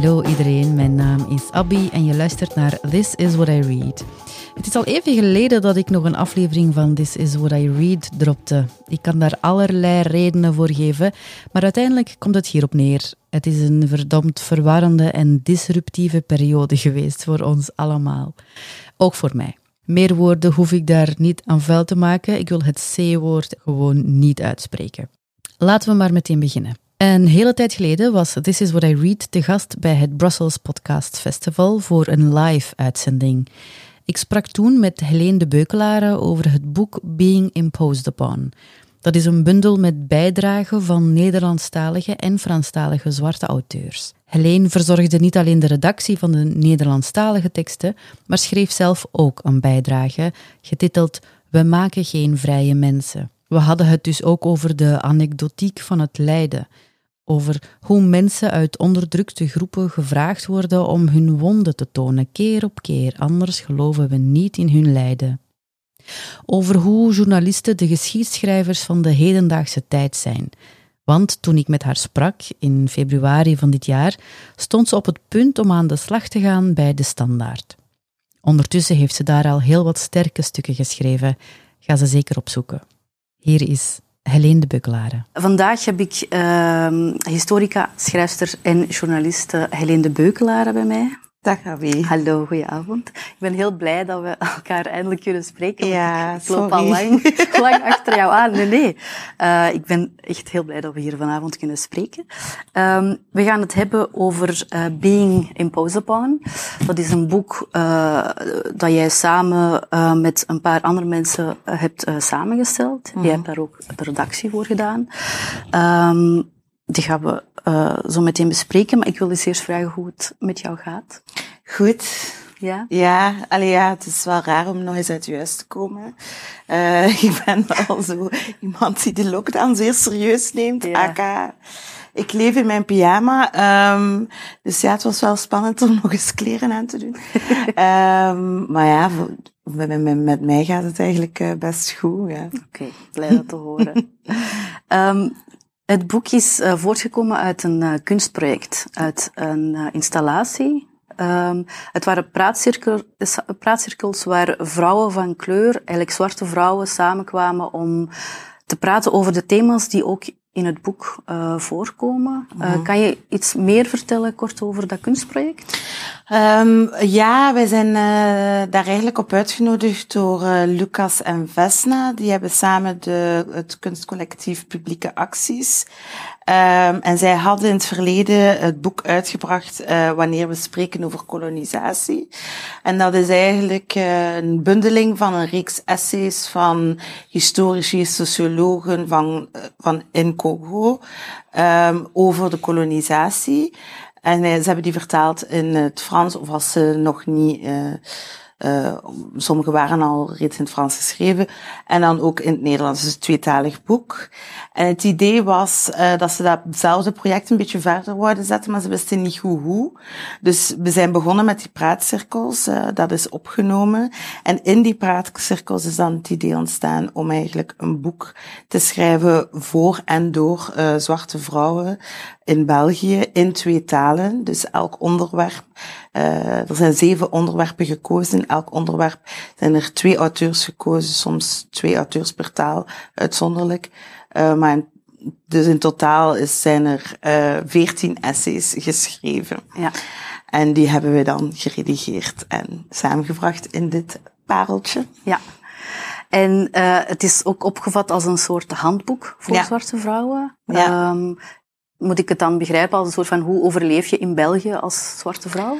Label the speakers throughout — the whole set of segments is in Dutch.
Speaker 1: Hallo iedereen, mijn naam is Abby en je luistert naar This is What I Read. Het is al even geleden dat ik nog een aflevering van This is What I Read dropte. Ik kan daar allerlei redenen voor geven, maar uiteindelijk komt het hierop neer. Het is een verdomd verwarrende en disruptieve periode geweest voor ons allemaal. Ook voor mij. Meer woorden hoef ik daar niet aan vuil te maken. Ik wil het C-woord gewoon niet uitspreken. Laten we maar meteen beginnen. Een hele tijd geleden was This Is What I Read te gast bij het Brussels Podcast Festival voor een live uitzending. Ik sprak toen met Helene de Beukelare over het boek Being Imposed Upon. Dat is een bundel met bijdragen van Nederlandstalige en Franstalige zwarte auteurs. Helene verzorgde niet alleen de redactie van de Nederlandstalige teksten, maar schreef zelf ook een bijdrage, getiteld We maken geen vrije mensen. We hadden het dus ook over de anekdotiek van het lijden, over hoe mensen uit onderdrukte groepen gevraagd worden om hun wonden te tonen, keer op keer, anders geloven we niet in hun lijden. Over hoe journalisten de geschiedschrijvers van de hedendaagse tijd zijn. Want toen ik met haar sprak in februari van dit jaar, stond ze op het punt om aan de slag te gaan bij de Standaard. Ondertussen heeft ze daar al heel wat sterke stukken geschreven. Ga ze zeker opzoeken. Hier is Helene de Beukelare.
Speaker 2: Vandaag heb ik uh, historica, schrijfster en journaliste Helene de bij mij.
Speaker 3: Dag Abby.
Speaker 2: Hallo, goedenavond. Ik ben heel blij dat we elkaar eindelijk kunnen spreken.
Speaker 3: Ja,
Speaker 2: ik loop al lang, lang achter jou aan. Nee, nee. Uh, ik ben echt heel blij dat we hier vanavond kunnen spreken. Um, we gaan het hebben over uh, Being Imposed Upon. Dat is een boek uh, dat jij samen met een paar andere mensen hebt samengesteld. Mm -hmm. Jij hebt daar ook de redactie voor gedaan. Um, die gaan we uh, zo meteen bespreken, maar ik wil eens eerst vragen hoe het met jou gaat.
Speaker 3: Goed.
Speaker 2: Ja?
Speaker 3: Ja, allee, ja, het is wel raar om nog eens uit je huis te komen. Uh, ik ben wel zo iemand die de lockdown zeer serieus neemt. Ja. Aka, ik leef in mijn pyjama. Um, dus ja, het was wel spannend om nog eens kleren aan te doen. um, maar ja, met, met, met, mij gaat het eigenlijk uh, best goed. Ja.
Speaker 2: Oké, okay, blij dat te horen. um, het boek is uh, voortgekomen uit een uh, kunstproject, uit een uh, installatie. Um, het waren praatcirkel, praatcirkels waar vrouwen van kleur, eigenlijk zwarte vrouwen, samenkwamen om te praten over de thema's die ook in het boek voorkomen. Mm -hmm. Kan je iets meer vertellen kort over dat kunstproject?
Speaker 3: Um, ja, wij zijn uh, daar eigenlijk op uitgenodigd door Lucas en Vesna. Die hebben samen de, het kunstcollectief Publieke Acties. Um, en zij hadden in het verleden het boek uitgebracht uh, wanneer we spreken over kolonisatie. En dat is eigenlijk een bundeling van een reeks essays van historici, sociologen van, van in Congo um, over de kolonisatie. En ze hebben die vertaald in het Frans, of als ze nog niet uh, sommige waren al reeds in het Frans geschreven. En dan ook in het Nederlands. Dus een tweetalig boek. En het idee was uh, dat ze datzelfde project een beetje verder wouden zetten, maar ze wisten niet goed hoe. Dus we zijn begonnen met die praatcirkels. Uh, dat is opgenomen. En in die praatcirkels is dan het idee ontstaan om eigenlijk een boek te schrijven voor en door zwarte vrouwen in België in twee talen. Dus elk onderwerp. er zijn zeven onderwerpen gekozen elk onderwerp zijn er twee auteurs gekozen, soms twee auteurs per taal, uitzonderlijk. Uh, maar dus in totaal is, zijn er uh, veertien essays geschreven.
Speaker 2: Ja.
Speaker 3: En die hebben we dan geredigeerd en samengebracht in dit pareltje.
Speaker 2: Ja. En uh, het is ook opgevat als een soort handboek voor ja. zwarte vrouwen.
Speaker 3: Ja.
Speaker 2: Um, moet ik het dan begrijpen als een soort van hoe overleef je in België als zwarte vrouw?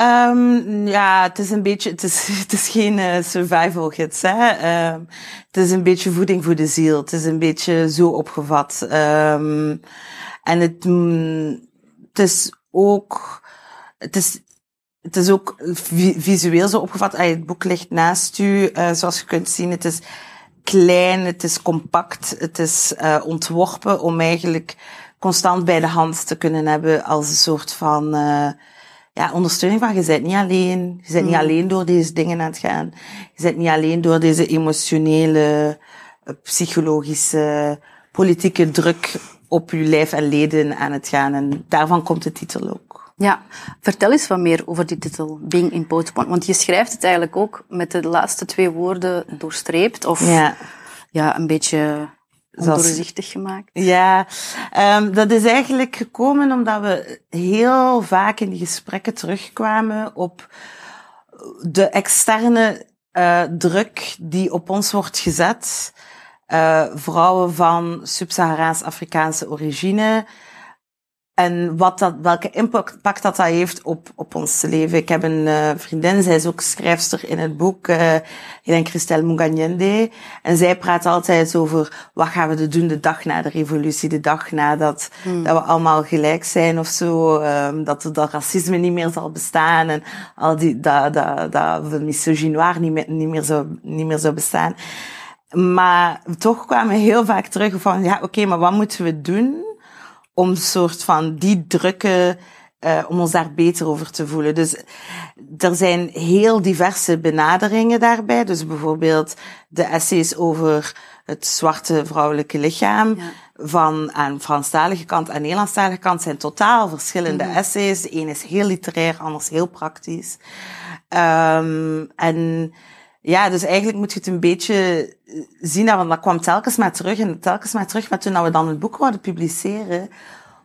Speaker 3: Um, ja, het is een beetje, het is, het is geen uh, survival gids, hè. Um, het is een beetje voeding voor de ziel. Het is een beetje zo opgevat. Um, en het, mm, het is ook, het is, het is ook visueel zo opgevat. Het boek ligt naast u, uh, zoals je kunt zien. Het is klein, het is compact, het is uh, ontworpen om eigenlijk constant bij de hand te kunnen hebben als een soort van, ja, ondersteuning van, je bent niet alleen. Je bent niet alleen door deze dingen aan het gaan. Je bent niet alleen door deze emotionele, psychologische, politieke druk op je lijf en leden aan het gaan. En daarvan komt de titel ook.
Speaker 2: Ja, vertel eens wat meer over die titel, Being Imposed Want je schrijft het eigenlijk ook met de laatste twee woorden doorstreept of
Speaker 3: Ja.
Speaker 2: ja, een beetje
Speaker 3: Zoals-
Speaker 2: doorzichtig gemaakt.
Speaker 3: Ja, ehm, dat is eigenlijk gekomen omdat we heel vaak in die gesprekken terugkwamen op de externe eh, druk die op ons wordt gezet. Eh, vrouwen van Sub-Saharaans-Afrikaanse origine. En wat dat, welke impact dat, dat heeft op, op ons leven. Ik heb een eh, vriendin, zij is ook schrijfster in het boek, eh ik denk Christelle Munganyende. En zij praat altijd over wat gaan we doen de dag na de revolutie, de dag nadat dat we allemaal gelijk zijn of zo. ehm, dat, dat racisme niet meer zal bestaan en al die, dat, dat, dat misogynoir niet meer, niet, meer zou, niet meer zou bestaan. Maar toch kwamen we heel vaak terug van, ja oké, maar wat moeten we doen om een soort van die drukken, eh, om ons daar beter over te voelen. Dus er zijn heel diverse benaderingen daarbij. Dus bijvoorbeeld de essays over het zwarte vrouwelijke lichaam.
Speaker 2: Ja.
Speaker 3: Van aan Franstalige kant en Nederlandstalige kant zijn totaal verschillende essays. De een is heel literair, anders heel praktisch. Ehm, en ja, dus eigenlijk moet je het een beetje eh, zien, want dat kwam telkens maar terug en telkens maar terug. Maar toen we dan het boek wilden publiceren,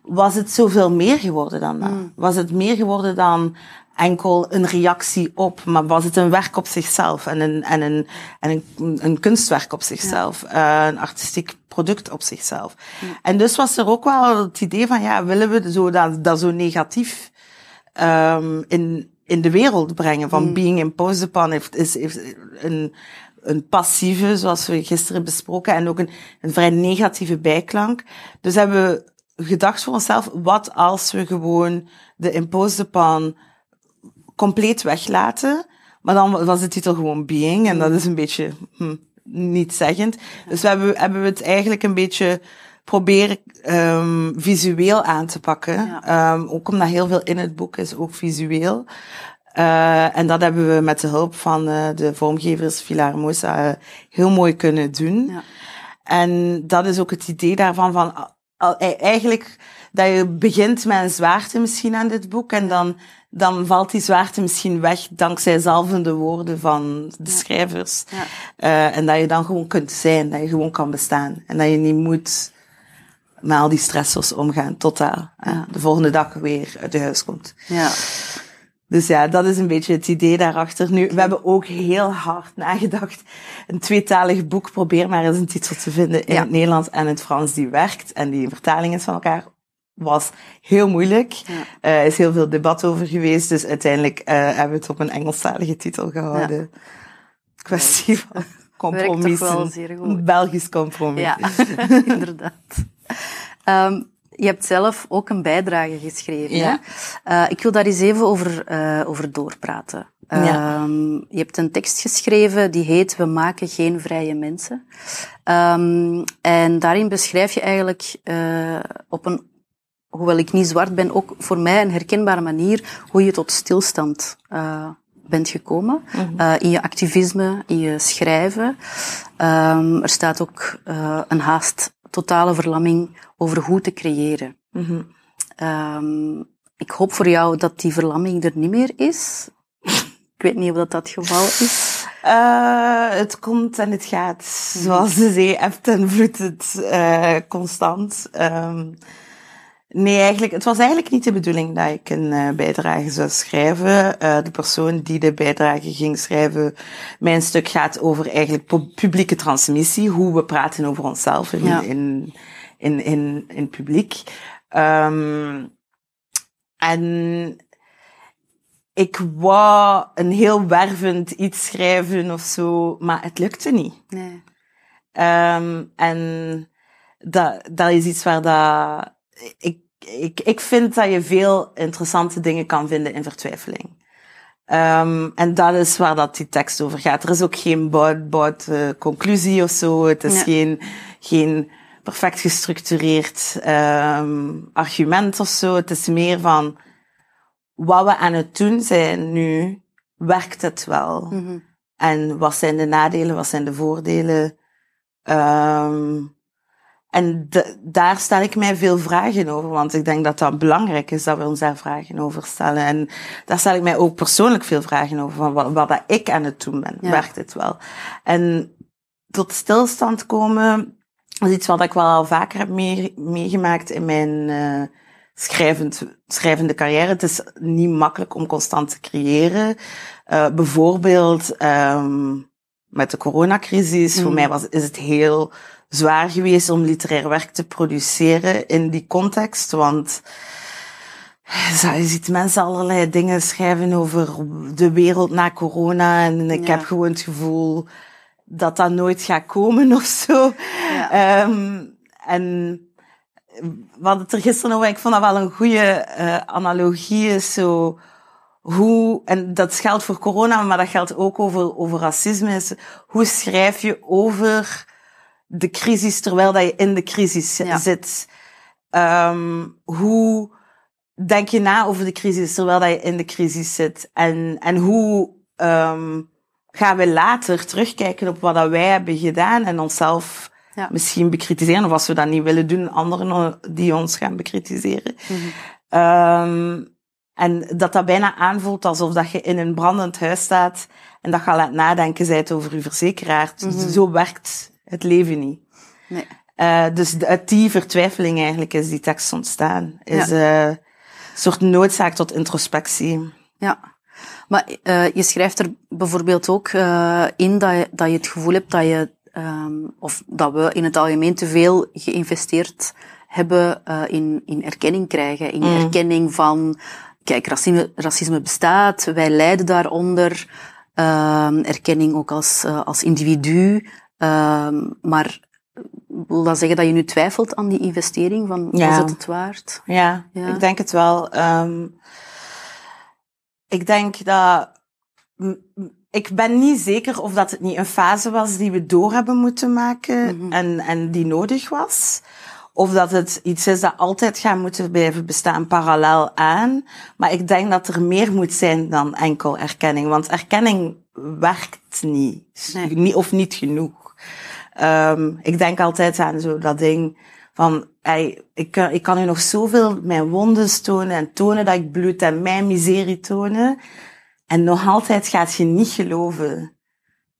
Speaker 3: was het zoveel meer geworden dan dat. Was het meer geworden dan enkel een reactie op, maar was het een werk op zichzelf en een, en een, en een, een kunstwerk op zichzelf, eh, een artistiek product op zichzelf. En dus was er ook wel het idee van, ja, willen we zo dat, dat zo negatief um, in, in de wereld brengen van being imposed upon heeft, is, heeft een, een passieve, zoals we gisteren besproken, en ook een, een vrij negatieve bijklank. Dus hebben we gedacht voor onszelf, wat als we gewoon de imposed upon compleet weglaten, maar dan was de titel gewoon being, en dat is een beetje hm, niet zeggend. Dus we hebben, hebben we het eigenlijk een beetje proberen um, visueel aan te pakken.
Speaker 2: Ja.
Speaker 3: Um, ook omdat heel veel in het boek is ook visueel. Uh, en dat hebben we met de hulp van uh, de vormgevers Villa Hermosa uh, heel mooi kunnen doen.
Speaker 2: Ja.
Speaker 3: En dat is ook het idee daarvan van al, eigenlijk dat je begint met een zwaarte misschien aan dit boek en dan, dan valt die zwaarte misschien weg dankzij zalvende woorden van de
Speaker 2: Ja.
Speaker 3: schrijvers.
Speaker 2: Ja.
Speaker 3: En dat je dan gewoon kunt zijn, dat je gewoon kan bestaan. En dat je niet moet met al die stressors omgaan.
Speaker 2: Ja.
Speaker 3: De volgende dag weer uit de huis komt.
Speaker 2: Ja.
Speaker 3: Dus ja, dat is een beetje het idee daarachter. Nu, we hebben ook heel hard nagedacht. Een tweetalig boek, probeer maar eens een titel te vinden in
Speaker 2: Ja.
Speaker 3: het Nederlands en het Frans die werkt. En die vertaling is van elkaar was heel moeilijk.
Speaker 2: Ja.
Speaker 3: Er is heel veel debat over geweest. Dus uiteindelijk eh, hebben we het op een Engelstalige titel gehouden. Kwestie van compromissen.
Speaker 2: Werkt toch wel zeer goed.
Speaker 3: Een Belgisch compromis.
Speaker 2: Ja, inderdaad. Ehm, je hebt zelf ook een bijdrage geschreven.
Speaker 3: Ja.
Speaker 2: Hè? Eh, ik wil daar eens even over, eh, over doorpraten.
Speaker 3: Ja.
Speaker 2: Ehm, je hebt een tekst geschreven die heet We maken geen vrije mensen. Ehm, en daarin beschrijf je eigenlijk eh, op een, hoewel ik niet zwart ben, ook voor mij een herkenbare manier hoe je tot stilstand bent gekomen. Eh, in je activisme, in je schrijven. Ehm, er staat ook eh, een haast totale verlamming over hoe te creëren.
Speaker 3: Mhm.
Speaker 2: Ehm, ik hoop voor jou dat die verlamming er niet meer is. Ik weet niet of dat dat het geval is.
Speaker 3: Eh, het komt en het gaat. Zoals de zee ebt en vloedt het constant. Ehm, nee, eigenlijk, het was eigenlijk niet de bedoeling dat ik een eh, bijdrage zou schrijven. Eh, de persoon die de bijdrage ging schrijven, mijn stuk gaat over eigenlijk pu- publieke transmissie. Hoe we praten over onszelf in,
Speaker 2: Ja.
Speaker 3: in, in, in, publiek. Ehm, en ik wou een heel wervend iets schrijven of zo, maar het lukte niet.
Speaker 2: Nee.
Speaker 3: Ehm, en dat, dat is iets waar dat, ik, ik, ik vind dat je veel interessante dingen kan vinden in vertwijfeling. Ehm, en dat is waar dat die tekst over gaat. Er is ook geen bout, bout eh, conclusie of zo. Het is
Speaker 2: Ja.
Speaker 3: geen, geen perfect gestructureerd ehm, argument of zo. Het is meer van wat we aan het doen zijn nu, werkt het wel?
Speaker 2: Mhm.
Speaker 3: En wat zijn de nadelen, wat zijn de voordelen? Ehm en de, daar stel ik mij veel vragen over, want ik denk dat dat belangrijk is dat we ons daar vragen over stellen. En daar stel ik mij ook persoonlijk veel vragen over, van wat, wat dat ik aan het doen ben.
Speaker 2: Ja.
Speaker 3: Werkt het wel? En tot stilstand komen, is iets wat ik wel al vaker heb mee, meegemaakt in mijn uh, schrijvend, schrijvende carrière. Het is niet makkelijk om constant te creëren. Uh, bijvoorbeeld um, met de coronacrisis. Mm. Voor mij was, is het heel zwaar geweest om literair werk te produceren in die context, want je ziet mensen allerlei dingen schrijven over de wereld na corona en ik ja. heb gewoon het gevoel dat dat nooit gaat komen of zo. Ja. Um, en we hadden het er gisteren over, ik vond dat wel een goede uh, analogie, is zo hoe, en dat geldt voor corona, maar dat geldt ook over, over racisme, is hoe schrijf je over de crisis terwijl dat je in de crisis ja. zit. Um, hoe denk je na over de crisis terwijl dat je in de crisis zit? En, en hoe um, gaan we later terugkijken op wat dat wij hebben gedaan en onszelf ja. misschien bekritiseren? Of als we dat niet willen doen, anderen die ons gaan bekritiseren. Mm -hmm. um, en dat dat bijna aanvoelt alsof dat je in een brandend huis staat en dat je laat nadenken bent over je verzekeraar. Mm -hmm. Zo werkt het leven niet.
Speaker 2: Nee.
Speaker 3: Uh, dus uit die vertwijfeling eigenlijk is die tekst ontstaan. Is ja. uh, een soort noodzaak tot introspectie.
Speaker 2: Ja. Maar uh, je schrijft er bijvoorbeeld ook in dat je, dat je het gevoel hebt dat je, um, of dat we in het algemeen te veel geïnvesteerd hebben in, in erkenning krijgen. In mm. erkenning van, kijk, racisme, racisme bestaat, wij lijden daaronder. erkenning ook als, als individu. Maar wil dat zeggen dat je nu twijfelt aan die investering? Van,
Speaker 3: ja.
Speaker 2: Is het het waard?
Speaker 3: Ja, ja, ik denk het wel. Um, ik denk dat... Ik ben niet zeker of dat het niet een fase was die we door hebben moeten maken mm -hmm. en, en die nodig was. Of dat het iets is dat altijd gaat moeten blijven bestaan parallel aan. Maar ik denk dat er meer moet zijn dan enkel erkenning. Want erkenning werkt niet.
Speaker 2: Nee.
Speaker 3: niet of niet genoeg. Um, ik denk altijd aan zo dat ding van, hey, ik, ik kan u nog zoveel mijn wonden tonen en tonen dat ik bloed en mijn miserie tonen. En nog altijd gaat je niet geloven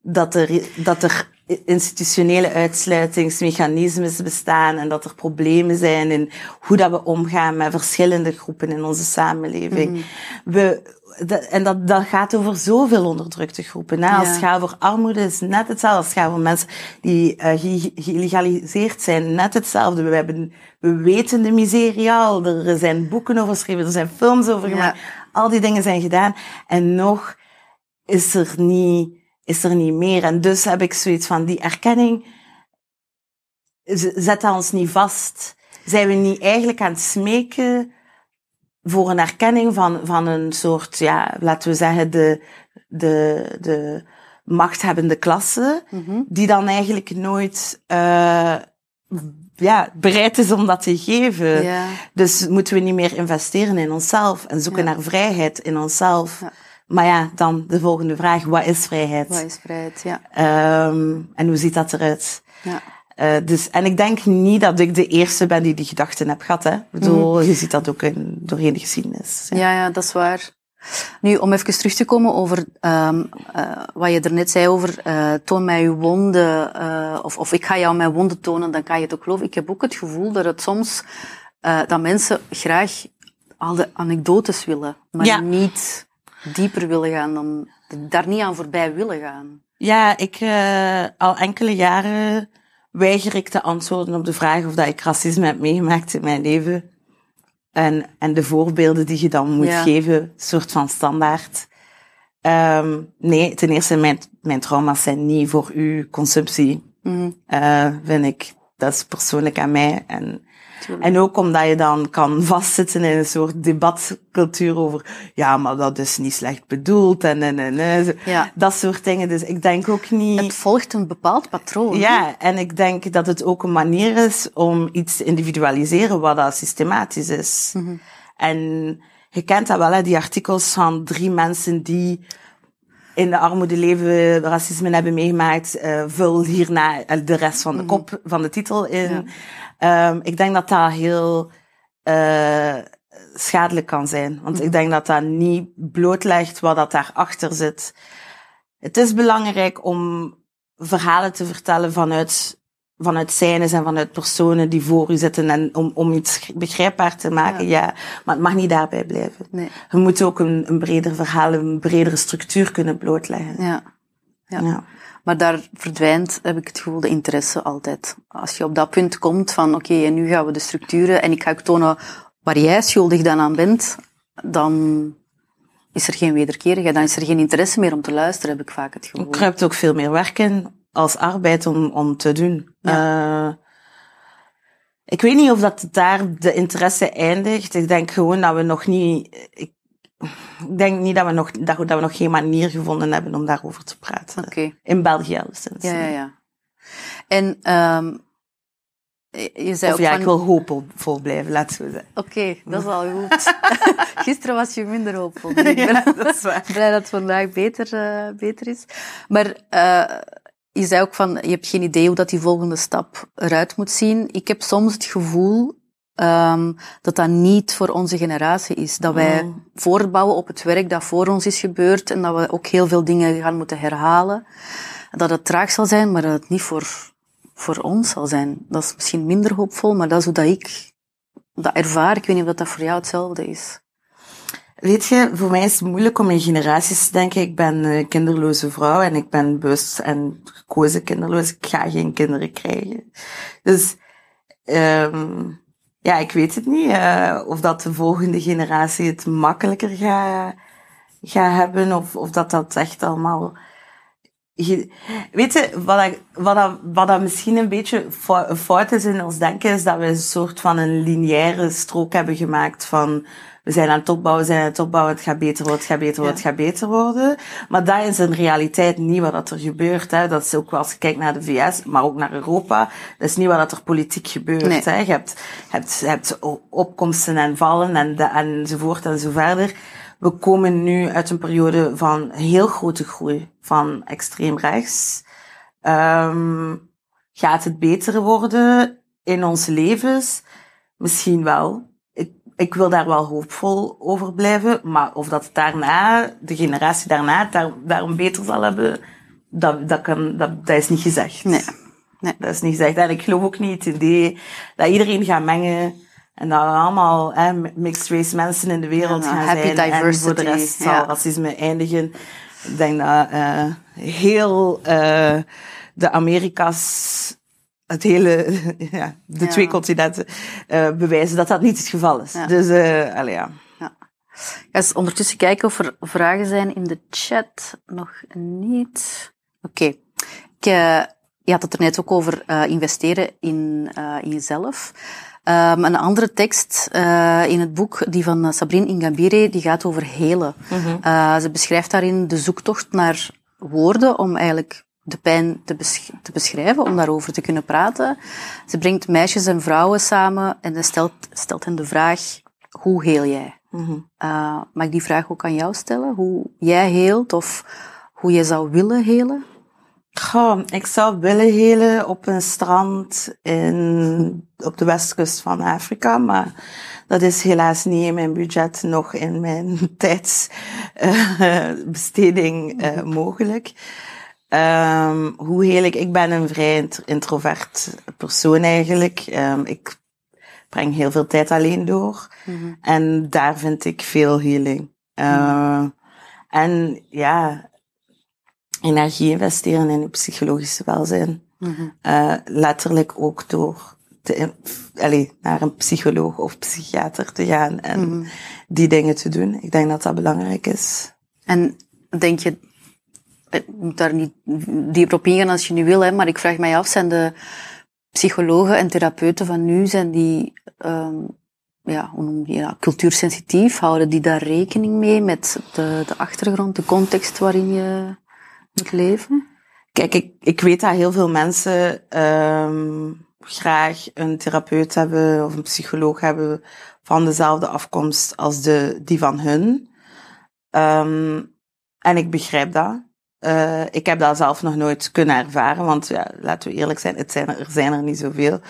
Speaker 3: dat er, dat er institutionele uitsluitingsmechanismes bestaan en dat er problemen zijn in hoe dat we omgaan met verschillende groepen in onze samenleving. Mm. We, dat, en dat, dat gaat over zoveel onderdrukte groepen. Hè? Als het gaat over armoede is net hetzelfde. Als het gaat over mensen die uh, geïlegaliseerd zijn, net hetzelfde. We, hebben, we weten de miserie al. Er zijn boeken over geschreven, er zijn films over gemaakt. Ja. Al die dingen zijn gedaan. En nog is er niet, is er niet meer. En dus heb ik zoiets van, die erkenning, zet dat ons niet vast. Zijn we niet eigenlijk aan het smeken voor een erkenning van, van een soort, ja, laten we zeggen, de, de, de machthebbende klasse,
Speaker 2: mm -hmm.
Speaker 3: die dan eigenlijk nooit uh, ja, bereid is om dat te geven.
Speaker 2: Ja.
Speaker 3: Dus moeten we niet meer investeren in onszelf en zoeken
Speaker 2: Ja.
Speaker 3: naar vrijheid in onszelf.
Speaker 2: Ja.
Speaker 3: Maar ja, dan de volgende vraag, wat is vrijheid?
Speaker 2: Wat is vrijheid? Ja.
Speaker 3: Um, en hoe ziet dat eruit?
Speaker 2: ja.
Speaker 3: Uh, dus, en ik denk niet dat ik de eerste ben die die gedachten heb gehad. Hè. Ik bedoel,
Speaker 2: Mhm.
Speaker 3: je ziet dat ook in, doorheen de geschiedenis.
Speaker 2: Ja, ja, dat is waar. Nu, om even terug te komen over um, uh, wat je er net zei over uh, toon mij uw wonden, of, of ik ga jou mijn wonden tonen, dan kan je het ook geloven. Ik heb ook het gevoel dat het soms, dat mensen graag al de anekdotes willen, maar
Speaker 3: Ja.
Speaker 2: niet dieper willen gaan dan, daar niet aan voorbij willen gaan.
Speaker 3: Ja, ik al enkele jaren weiger ik te antwoorden op de vraag of dat ik racisme heb meegemaakt in mijn leven. En, en de voorbeelden die je dan moet
Speaker 2: Ja.
Speaker 3: geven, soort van standaard. Um, nee, ten eerste, mijn, mijn trauma's zijn niet voor uw consumptie.
Speaker 2: Mhm.
Speaker 3: Uh, vind ik, dat is persoonlijk aan mij. En,
Speaker 2: Tuurlijk.
Speaker 3: en ook omdat je dan kan vastzitten in een soort debatcultuur over, ja, maar dat is niet slecht bedoeld en, en, en, en.
Speaker 2: Ja.
Speaker 3: dat soort dingen. Dus ik denk ook niet.
Speaker 2: Het volgt een bepaald patroon.
Speaker 3: Ja, en ik denk dat het ook een manier is om iets te individualiseren wat dat systematisch is.
Speaker 2: Mhm.
Speaker 3: En je kent dat wel, hè, die artikels van drie mensen die in de armoede leven, racisme hebben meegemaakt, uh, vul hierna de rest van de
Speaker 2: Mhm.
Speaker 3: kop van de titel in. Ehm, ik denk dat dat heel eh, schadelijk kan zijn. Want
Speaker 2: Mhm.
Speaker 3: ik denk dat dat niet blootlegt wat dat daarachter zit. Het is belangrijk om verhalen te vertellen vanuit, vanuit scènes en vanuit personen die voor u zitten en om, om iets begrijpbaar te maken, ja. Maar het mag niet daarbij blijven.
Speaker 2: Nee.
Speaker 3: We moeten ook een, een breder verhaal, een bredere structuur kunnen blootleggen.
Speaker 2: Ja. Ja.
Speaker 3: Ja.
Speaker 2: Maar daar verdwijnt, heb ik het gevoel, de interesse altijd. Als je op dat punt komt van, oké, en nu gaan we de structuren en ik ga ook tonen waar jij schuldig dan aan bent, dan is er geen wederkerigheid. Dan is er geen interesse meer om te luisteren, heb ik vaak het gevoel.
Speaker 3: kruipt ook veel meer werk in als arbeid om, om te doen. Eh, ik weet niet of dat daar de interesse eindigt. Ik denk gewoon dat we nog niet... Ik, ik denk niet dat we nog, dat, we- we nog geen manier gevonden hebben om daarover te praten. In België alleszins.
Speaker 2: Ja, ja, ja. En ehm je zei
Speaker 3: Of
Speaker 2: ook
Speaker 3: ja,
Speaker 2: van...
Speaker 3: ik wil hoopvol blijven, het zo zeggen.
Speaker 2: Oké, dat is al goed. Gisteren was je minder hoopvol. dus ik ben
Speaker 3: dat is waar.
Speaker 2: blij dat het vandaag beter, eh, beter is. Maar eh, je zei ook van, je hebt geen idee hoe dat die volgende stap eruit moet zien. Ik heb soms het gevoel ehm, dat dat niet voor onze generatie is. Dat wij
Speaker 3: Mm.
Speaker 2: voortbouwen op het werk dat voor ons is gebeurd en dat we ook heel veel dingen gaan moeten herhalen. Dat het traag zal zijn, maar dat het niet voor, voor ons zal zijn. Dat is misschien minder hoopvol, maar dat is hoe dat ik dat ervaar. Ik weet niet of dat voor jou hetzelfde is.
Speaker 3: Weet je, voor mij is het moeilijk om in generaties te denken. Ik ben een kinderloze vrouw en ik ben bewust en gekozen kinderloos. Ik ga geen kinderen krijgen. Dus, ehm ja, ik weet het niet. eh, of dat de volgende generatie het makkelijker gaat gaat hebben. Of, of dat dat echt allemaal... Weet je, wat, ik- wat, dat, wat dat misschien een beetje fout is in ons denken, is dat we een soort van een lineaire strook hebben gemaakt van we zijn aan het opbouwen, we zijn aan het opbouwen, het gaat beter worden, het gaat beter worden, het gaat beter worden. Maar dat is in realiteit niet wat er gebeurt. Hè. Dat is ook wel als je kijkt naar de VS, maar ook naar Europa. Dat is niet wat er politiek gebeurt.
Speaker 2: Nee.
Speaker 3: Hè. Je hebt, hebt, je hebt opkomsten en vallen en de, enzovoort en zo verder. We komen nu uit een periode van heel grote groei van extreem rechts. Ehm, gaat het beter worden in onze levens? Misschien wel. Ik, ik wil daar wel hoopvol over blijven. Maar of dat daarna, de generatie daarna, het daar, daarom beter zal hebben, dat, dat, kan, dat, dat is niet gezegd.
Speaker 2: Nee. Nee.
Speaker 3: Dat is niet gezegd. En ik geloof ook niet het idee dat iedereen gaat mengen. En dat er allemaal hè, mixed race mensen in de wereld
Speaker 2: Ja,
Speaker 3: gaan
Speaker 2: happy
Speaker 3: zijn. En voor de
Speaker 2: diversity,
Speaker 3: rest zal racisme eindigen. Ik denk dat eh, heel eh, de Amerika's, het hele, ja, de
Speaker 2: Ja.
Speaker 3: twee continenten, eh, bewijzen dat dat niet het geval is.
Speaker 2: Ja.
Speaker 3: Dus, allee, ja.
Speaker 2: Ik ga eens ondertussen kijken of er vragen zijn in de chat. Nog niet. Oké. Ik, Je had het er net ook over investeren in, in jezelf. Um, een andere tekst uh, in het boek, die van uh, Sabrine Ingabire, die gaat over helen.
Speaker 3: Mhm.
Speaker 2: Uh, ze beschrijft daarin de zoektocht naar woorden om eigenlijk de pijn te, besch te beschrijven, om daarover te kunnen praten. Ze brengt meisjes en vrouwen samen en stelt, stelt hen de vraag, hoe heel jij?
Speaker 3: Mhm.
Speaker 2: Uh, mag ik die vraag ook aan jou stellen? Hoe jij heelt of hoe je zou willen helen?
Speaker 3: Goh, ik zou willen helen op een strand in, op de westkust van Afrika, maar dat is helaas niet in mijn budget, nog in mijn tijdsbesteding uh, mogelijk. Um, hoe heel ik? Ik ben een vrij introvert persoon eigenlijk. Um, ik breng heel veel tijd alleen door.
Speaker 2: Mm-hmm.
Speaker 3: En daar vind ik veel healing. Uh, en ja, energie investeren in je psychologische welzijn.
Speaker 2: Mm-hmm.
Speaker 3: Uh, letterlijk ook door te, naar een psycholoog of psychiater te gaan en
Speaker 2: Mm-hmm.
Speaker 3: die dingen te doen. Ik denk dat dat belangrijk is.
Speaker 2: En denk je, ik moet daar niet dieper op ingaan als je nu wil, hè, maar ik vraag mij af, zijn de psychologen en therapeuten van nu, zijn die, um, ja, hoe noem je ja, cultuursensitief? Houden die daar rekening mee met de, de achtergrond, de context waarin je moet leven?
Speaker 3: Kijk, ik, ik weet dat heel veel mensen um, graag een therapeut hebben of een psycholoog hebben van dezelfde afkomst als de, die van hun. Um, en ik begrijp dat. Uh, ik heb dat zelf nog nooit kunnen ervaren, want ja, laten we eerlijk zijn, het zijn er, er zijn er niet zoveel.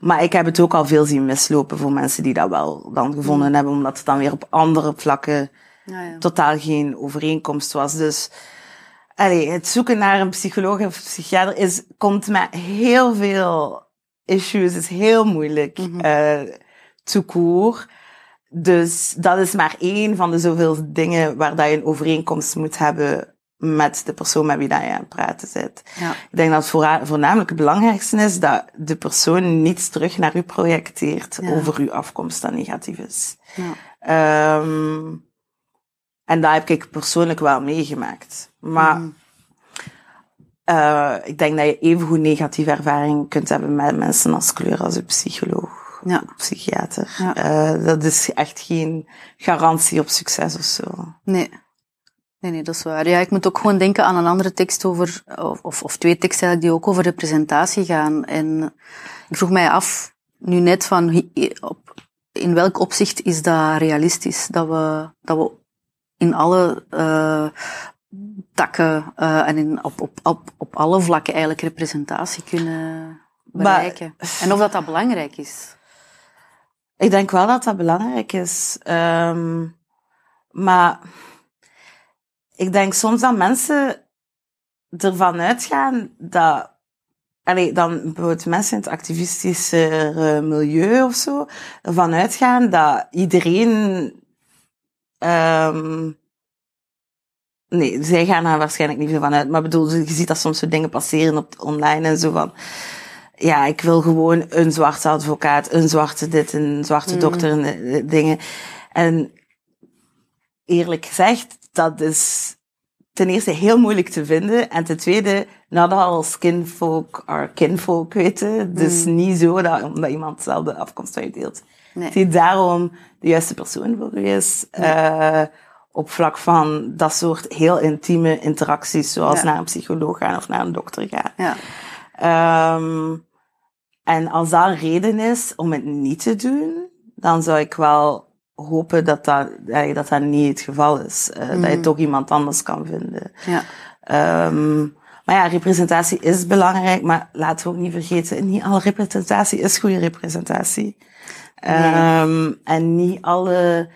Speaker 3: Maar ik heb het ook al veel zien mislopen voor mensen die dat wel dan gevonden mm. hebben, omdat het dan weer op andere vlakken ja, ja. totaal geen overeenkomst was. Dus allee, het zoeken naar een psycholoog of psychiater is, komt met heel veel issues, is heel moeilijk. Mm -hmm. uh, Dus dat is maar één van de zoveel dingen waar dat je een overeenkomst moet hebben met de persoon met wie dat je aan het praten bent. Ja. Ik denk dat het voornamelijk het belangrijkste is dat de persoon niets terug naar u projecteert over uw afkomst dat negatief is. Ja. Um, en dat heb ik persoonlijk wel meegemaakt. Maar mm. uh, ik denk dat je evengoed negatieve ervaring kunt hebben met mensen als kleur als een psycholoog. Ja. Psychiater. Ja. Uh, dat is echt geen garantie op succes of zo.
Speaker 2: Nee. Nee, nee, dat is waar. Ja, ik moet ook gewoon denken aan een andere tekst over, of, of twee teksten die ook over representatie gaan. En ik vroeg mij af, nu net van, op, in welk opzicht is dat realistisch? Dat we, dat we in alle uh, takken uh, en in, op, op, op, op alle vlakken eigenlijk representatie kunnen bereiken. Maar, en of dat dat belangrijk is?
Speaker 3: Ik denk wel dat dat belangrijk is. Um, maar ik denk soms dat mensen ervan uitgaan dat. Allee, dan bijvoorbeeld mensen in het activistische milieu of zo, ervan uitgaan dat iedereen. Um, nee, zij gaan er waarschijnlijk niet veel van uit. Maar bedoel, je ziet dat soms zo dingen passeren op online en zo van. Ja, ik wil gewoon een zwarte advocaat, een zwarte dit, een zwarte mm. dokter en dingen. En eerlijk gezegd, dat is ten eerste heel moeilijk te vinden. En ten tweede, not all skinfolk are kinfolk, weten. Dus mm. niet zo dat omdat iemand dezelfde afkomst uitdeelt. Nee. Die daarom de juiste persoon voor u is. Uh, op vlak van dat soort heel intieme interacties, zoals naar een psycholoog gaan of naar een dokter gaan. Ja. Um, en als een reden is om het niet te doen, dan zou ik wel hopen dat dat, dat, dat niet het geval is. Uh, Dat je mm. toch iemand anders kan vinden. Ja. Um, maar ja, representatie is belangrijk, maar laten we ook niet vergeten, niet alle representatie is goede representatie. Nee. Um, en niet alle,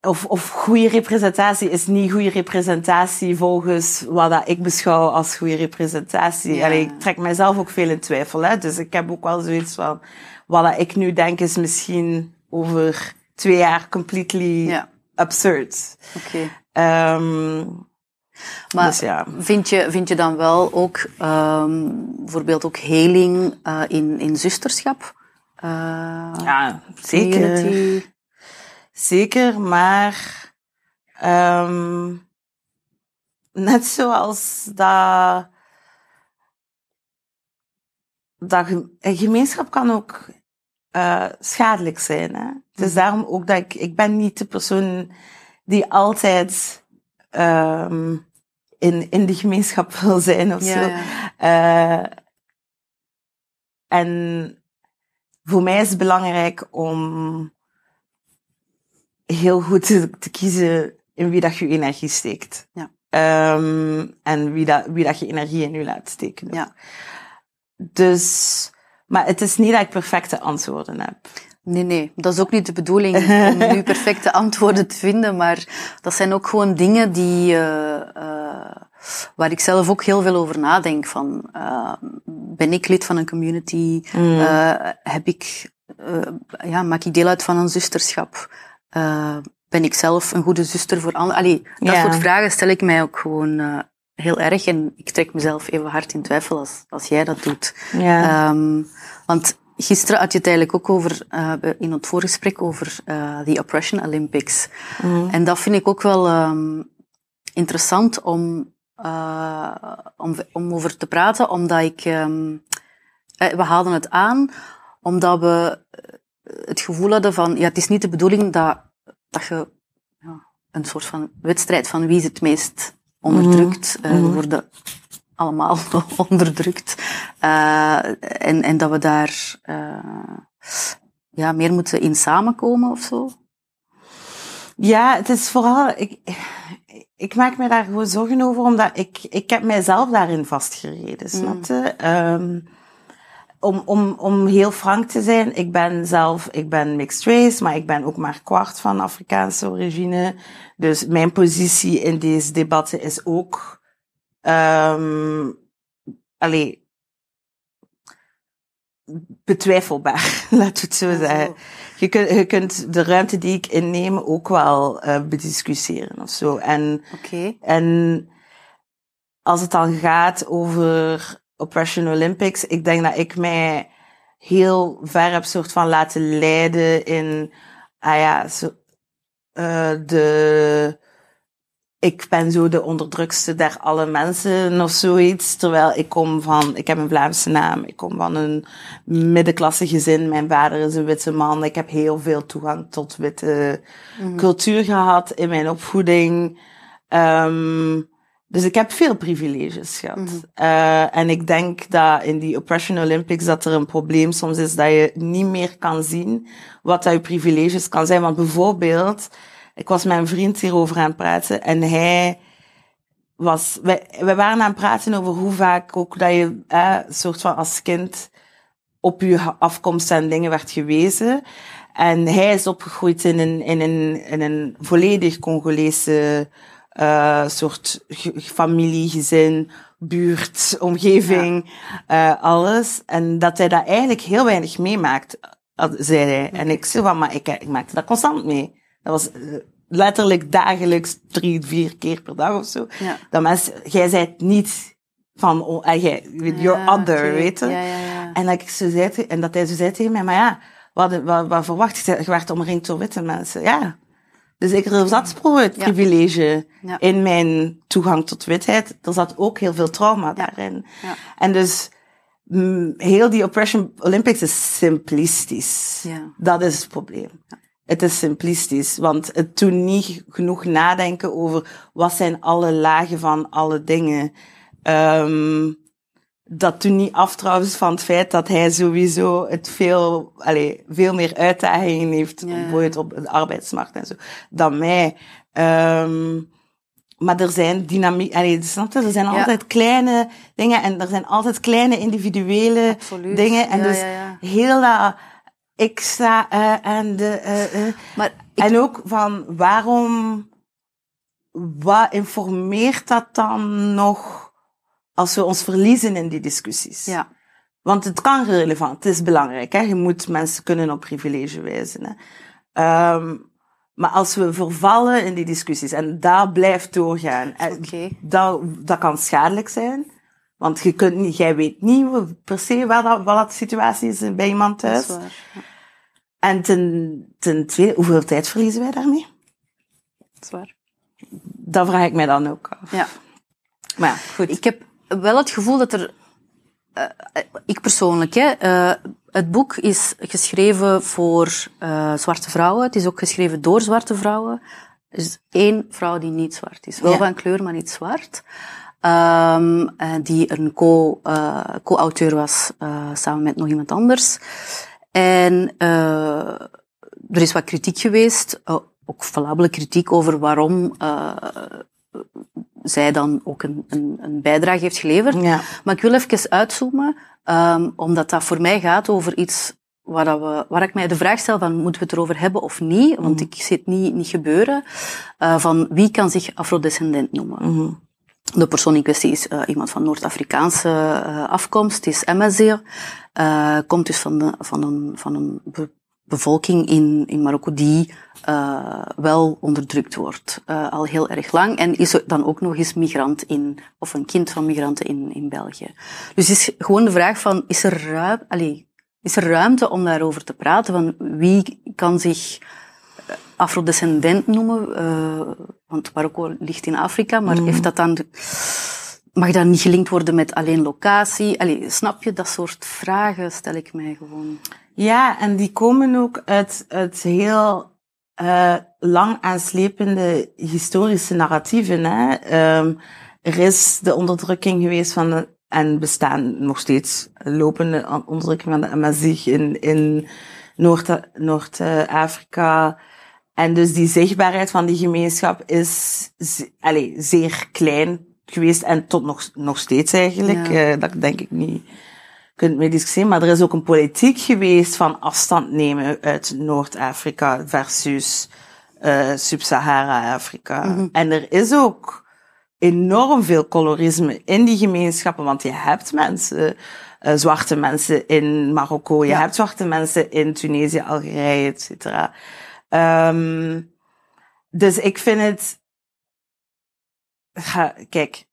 Speaker 3: of, of goede representatie is niet goede representatie volgens wat dat ik beschouw als goede representatie. Ja. Allee, ik trek mijzelf ook veel in twijfel, hè. Dus ik heb ook wel zoiets van, wat dat ik nu denk is misschien over twee jaar completely ja. absurd. Oké. Okay. Um,
Speaker 2: maar dus ja. vind, je, vind je dan wel ook um, bijvoorbeeld ook heling uh, in, in zusterschap?
Speaker 3: Uh, ja, zeker. Zeker, maar um, net zoals dat, dat een gemeenschap kan ook uh, schadelijk zijn. Hè? Dus mm. daarom ook dat ik, ik ben niet de persoon die altijd um, in, in de gemeenschap wil zijn of ja, zo. Ja. Uh, en voor mij is het belangrijk om heel goed te, te kiezen in wie dat je energie steekt. Ja. Um, en wie dat, wie dat je energie in je laat steken. Ja. Dus maar het is niet dat ik perfecte antwoorden heb.
Speaker 2: Nee, nee, dat is ook niet de bedoeling om nu perfecte antwoorden te vinden, maar dat zijn ook gewoon dingen die, uh, uh, waar ik zelf ook heel veel over nadenk. Van, uh, ben ik lid van een community? Mm. heb ik, ja, maak ik deel uit van een zusterschap? ben ik zelf een goede zuster voor anderen? Allee, dat soort vragen stel ik mij ook gewoon heel erg. En ik trek mezelf even hard in twijfel als, als jij dat doet. Ja. Um, want gisteren had je het eigenlijk ook over, uh, in het voorgesprek over uh, de Oppression Olympics. Mm. En dat vind ik ook wel um, interessant om, uh, om, om over te praten, omdat ik, um, we haalden het aan, omdat we het gevoel hadden van, ja, het is niet de bedoeling dat, dat je ja, een soort van wedstrijd van wie is het meest onderdrukt. Mm. we worden allemaal onderdrukt. Uh, en, en dat we daar ja, meer moeten in samenkomen of zo.
Speaker 3: Ja, het is vooral. Ik, ik maak me daar gewoon zorgen over, omdat ik, ik heb mijzelf daarin vastgereden, snap je? Ehm, om, om, om heel frank te zijn, ik ben zelf, ik ben mixed race, maar ik ben ook maar kwart van Afrikaanse origine. Dus mijn positie in deze debatten is ook, um, allee, betwijfelbaar, laat het zo zeggen. Je kunt, je kunt de ruimte die ik inneem ook wel uh, bediscussiëren of zo. En,
Speaker 2: okay.
Speaker 3: en als het dan gaat over Oppression Olympics, ik denk dat ik mij heel ver heb soort van laten leiden in, ah ja, zo, uh, de, ik ben zo de onderdrukste der alle mensen of zoiets. Terwijl ik kom van, ik heb een Vlaamse naam, ik kom van een middenklasse gezin. Mijn vader is een witte man. Ik heb heel veel toegang tot witte mm. cultuur gehad in mijn opvoeding. Um, dus ik heb veel privileges gehad. Mm uh, en ik denk dat in die Oppression Olympics dat er een probleem soms is dat je niet meer kan zien wat dat je privileges kan zijn. Want bijvoorbeeld, ik was met een vriend hierover aan het praten en hij was, wij, wij waren aan het praten over hoe vaak ook dat je, eh, soort van als kind op je afkomst en dingen werd gewezen. En hij is opgegroeid in een, in een, in een volledig Congolese uh, soort familie, gezin, buurt, omgeving, ja. uh, alles. En dat hij dat eigenlijk heel weinig meemaakt, zei hij. En ik zei van, maar ik, ik maakte dat constant mee. Dat was uh, letterlijk dagelijks drie, vier keer per dag of zo.
Speaker 2: Ja.
Speaker 3: Dat mensen, jij zei het niet van, oh, uh, jij, your
Speaker 2: Ja,
Speaker 3: other,
Speaker 2: oké.
Speaker 3: weet je.
Speaker 2: Ja, ja, ja.
Speaker 3: En dat ik zo zei, te- en dat hij zo zei tegen mij, maar ja, wat, wat, wat verwacht je? Je werd omringd door witte mensen. Ja. Dus ik er zat het privilege in mijn toegang tot witheid. Er zat ook heel veel trauma daarin. En dus mm, heel die Oppression Olympics is simplistisch.
Speaker 2: Ja.
Speaker 3: Dat is het probleem. Het is simplistisch, want het doet niet genoeg nadenken over wat zijn alle lagen van alle dingen. Ehm dat doet niet af trouwens van het feit dat hij sowieso het veel, allez, veel meer uitdagingen heeft,
Speaker 2: ja.
Speaker 3: bijvoorbeeld op de arbeidsmarkt en zo, dan mij. Ehm maar er zijn dynamiek, allee, snap? Er zijn
Speaker 2: Ja.
Speaker 3: altijd kleine dingen en er zijn altijd kleine individuele
Speaker 2: Absoluut.
Speaker 3: dingen. En
Speaker 2: Ja,
Speaker 3: dus heel dat ik sta eh, en de. eh, eh.
Speaker 2: Maar ik,
Speaker 3: En ook van waarom, wat informeert dat dan nog als we ons verliezen in die discussies?
Speaker 2: ja.
Speaker 3: Want het kan relevant, het is belangrijk. Hè? Je moet mensen kunnen op privilege wijzen. Hè? Ehm, maar als we vervallen in die discussies en dat blijft doorgaan, dat, dat kan schadelijk zijn. Want je kunt niet, jij weet niet per se wat dat, wat dat de situatie is bij iemand
Speaker 2: Dat
Speaker 3: thuis.
Speaker 2: is waar. Ja,
Speaker 3: En ten, ten tweede, hoeveel tijd verliezen wij daarmee?
Speaker 2: dat is waar.
Speaker 3: Dat vraag ik mij dan ook af.
Speaker 2: Ja.
Speaker 3: Maar ja, goed.
Speaker 2: Ik heb wel het gevoel dat er, eh, ik persoonlijk, hè, eh, het boek is geschreven voor eh, zwarte vrouwen. Het is ook geschreven door zwarte vrouwen. Er is één vrouw die niet zwart is. Wel
Speaker 3: Ja.
Speaker 2: van kleur, maar niet zwart. Ehm, eh, die een co, eh, co-auteur was eh, samen met nog iemand anders. En er is wat kritiek geweest, ook valabele kritiek over waarom zij dan ook een, een, een bijdrage heeft geleverd.
Speaker 3: Ja.
Speaker 2: Maar ik wil even uitzoomen, um, omdat dat voor mij gaat over iets waar, dat we, waar ik mij de vraag stel van, moeten we het erover hebben of niet? Want ik zie het niet, niet gebeuren. Uh, van wie kan zich afrodescendent noemen?
Speaker 3: Mhm.
Speaker 2: De persoon in kwestie is uh, iemand van Noord-Afrikaanse uh, afkomst, is Amazigh, uh, komt dus van, van een, van een be bevolking in, in Marokko die wel onderdrukt wordt, al heel erg lang. En is dan ook nog eens migrant in, of een kind van migranten in, in België. Dus is gewoon de vraag van, is er, ruim, allez, is er ruimte om daarover te praten? Van wie kan zich afrodescendent noemen? Uh, want Marokko ligt in Afrika, maar mm. heeft dat dan... Mag dat niet gelinkt worden met alleen locatie? Allee, snap je? Dat soort vragen stel ik mij gewoon.
Speaker 3: Ja, en die komen ook uit, uit heel uh, lang aanslepende historische narratieven. Hè? Um, er is de onderdrukking geweest van de, en bestaan nog steeds lopende onderdrukking van de Amazigh in, in Noord-Afrika. En dus die zichtbaarheid van die gemeenschap is ze- allee, zeer klein geweest en tot nog, nog steeds eigenlijk.
Speaker 2: Ja.
Speaker 3: Eh, dat denk ik niet kunt mee discussiëren. Maar er is ook een politiek geweest van afstand nemen uit Noord-Afrika versus eh Sub-Sahara-Afrika. En er is ook enorm veel colorisme in die gemeenschappen, want je hebt mensen, eh, zwarte mensen in Marokko, je
Speaker 2: Ja.
Speaker 3: hebt zwarte mensen in Tunesië, Algerije, et cetera. Ehm, dus ik vind het, kijk,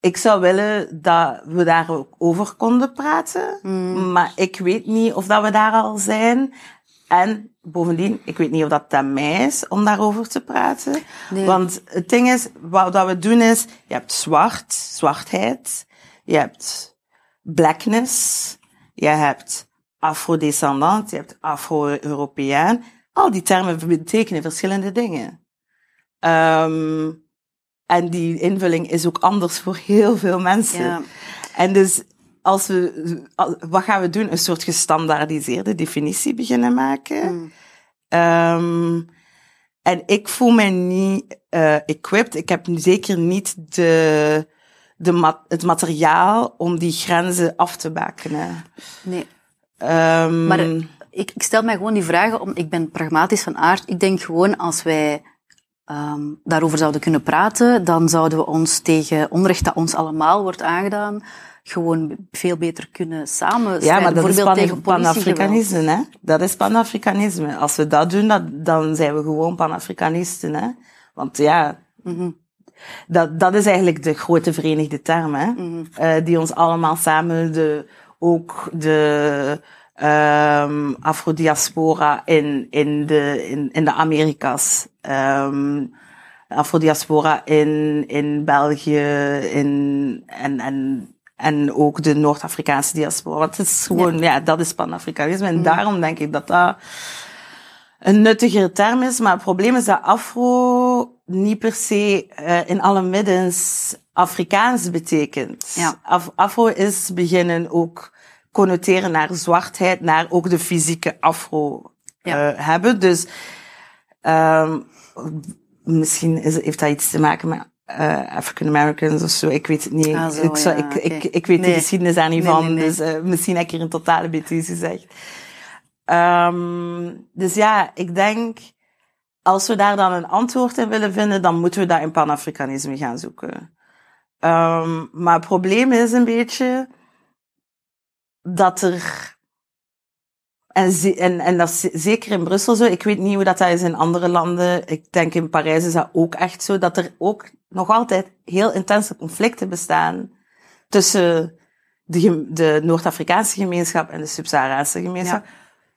Speaker 3: ik zou willen dat we daar ook over konden praten,
Speaker 2: Mm.
Speaker 3: maar ik weet niet of dat we daar al zijn. En bovendien, ik weet niet of dat aan mij is om daarover te praten.
Speaker 2: Nee.
Speaker 3: Want het ding is, wat dat we doen is, je hebt zwart, zwartheid, je hebt blackness, je hebt afrodescendant, je hebt afro-Europeaan. Al die termen betekenen verschillende dingen. Ehm, en die invulling is ook anders voor heel veel mensen.
Speaker 2: Ja.
Speaker 3: En dus als we, wat gaan we doen? Een soort gestandaardiseerde definitie beginnen maken.
Speaker 2: Mm.
Speaker 3: Ehm, en ik voel mij niet eh, equipped. Ik heb zeker niet de, de het materiaal om die grenzen af te bakenen.
Speaker 2: Nee.
Speaker 3: Ehm,
Speaker 2: Maar ik, ik stel mij gewoon die vragen, om, ik ben pragmatisch van aard. Ik denk gewoon als wij ehm, daarover zouden kunnen praten, dan zouden we ons tegen onrecht dat ons allemaal wordt aangedaan, gewoon veel beter kunnen samen
Speaker 3: ja, maar dat is pan- hè? Dat is Pan-Afrikanisme. Als we dat doen, dat, dan zijn we gewoon Pan-Afrikanisten, hè? Want ja,
Speaker 2: Mhm.
Speaker 3: dat, dat is eigenlijk de grote verenigde term, hè?
Speaker 2: Mhm.
Speaker 3: Eh, die ons allemaal samen de, ook de ehm afrodiaspora in, in, de, in, in de Amerika's. ehm afrodiaspora in, in België in, en, en, en ook de Noord-Afrikaanse diaspora. Want het is gewoon, ja, dat is Pan-Afrikanisme. En daarom denk ik dat dat een nuttigere term is. Maar het probleem is dat afro niet per se eh, in alle middens Afrikaans betekent.
Speaker 2: Ja.
Speaker 3: Af, afro is beginnen ook connoteren naar zwartheid, naar ook de fysieke afro
Speaker 2: Ja.
Speaker 3: eh, hebben. Dus ehm misschien is, heeft dat iets te maken met eh, African Americans of zo. Ik weet het niet.
Speaker 2: Ah, zo,
Speaker 3: ik,
Speaker 2: ja,
Speaker 3: ik, ik, ik weet de
Speaker 2: Nee.
Speaker 3: geschiedenis daar niet
Speaker 2: Nee,
Speaker 3: van.
Speaker 2: nee.
Speaker 3: Dus eh, misschien heb ik hier een totale bêtise gezegd. Ehm, dus ja, ik denk, als we daar dan een antwoord in willen vinden, dan moeten we dat in Pan-Afrikanisme gaan zoeken. Ehm, maar het probleem is een beetje dat er, en, en, en dat is ze- zeker in Brussel zo, ik weet niet hoe dat, dat is in andere landen, ik denk in Parijs is dat ook echt zo, dat er ook nog altijd heel intense conflicten bestaan tussen de, de Noord-Afrikaanse gemeenschap en de Sub-Saharaanse gemeenschap.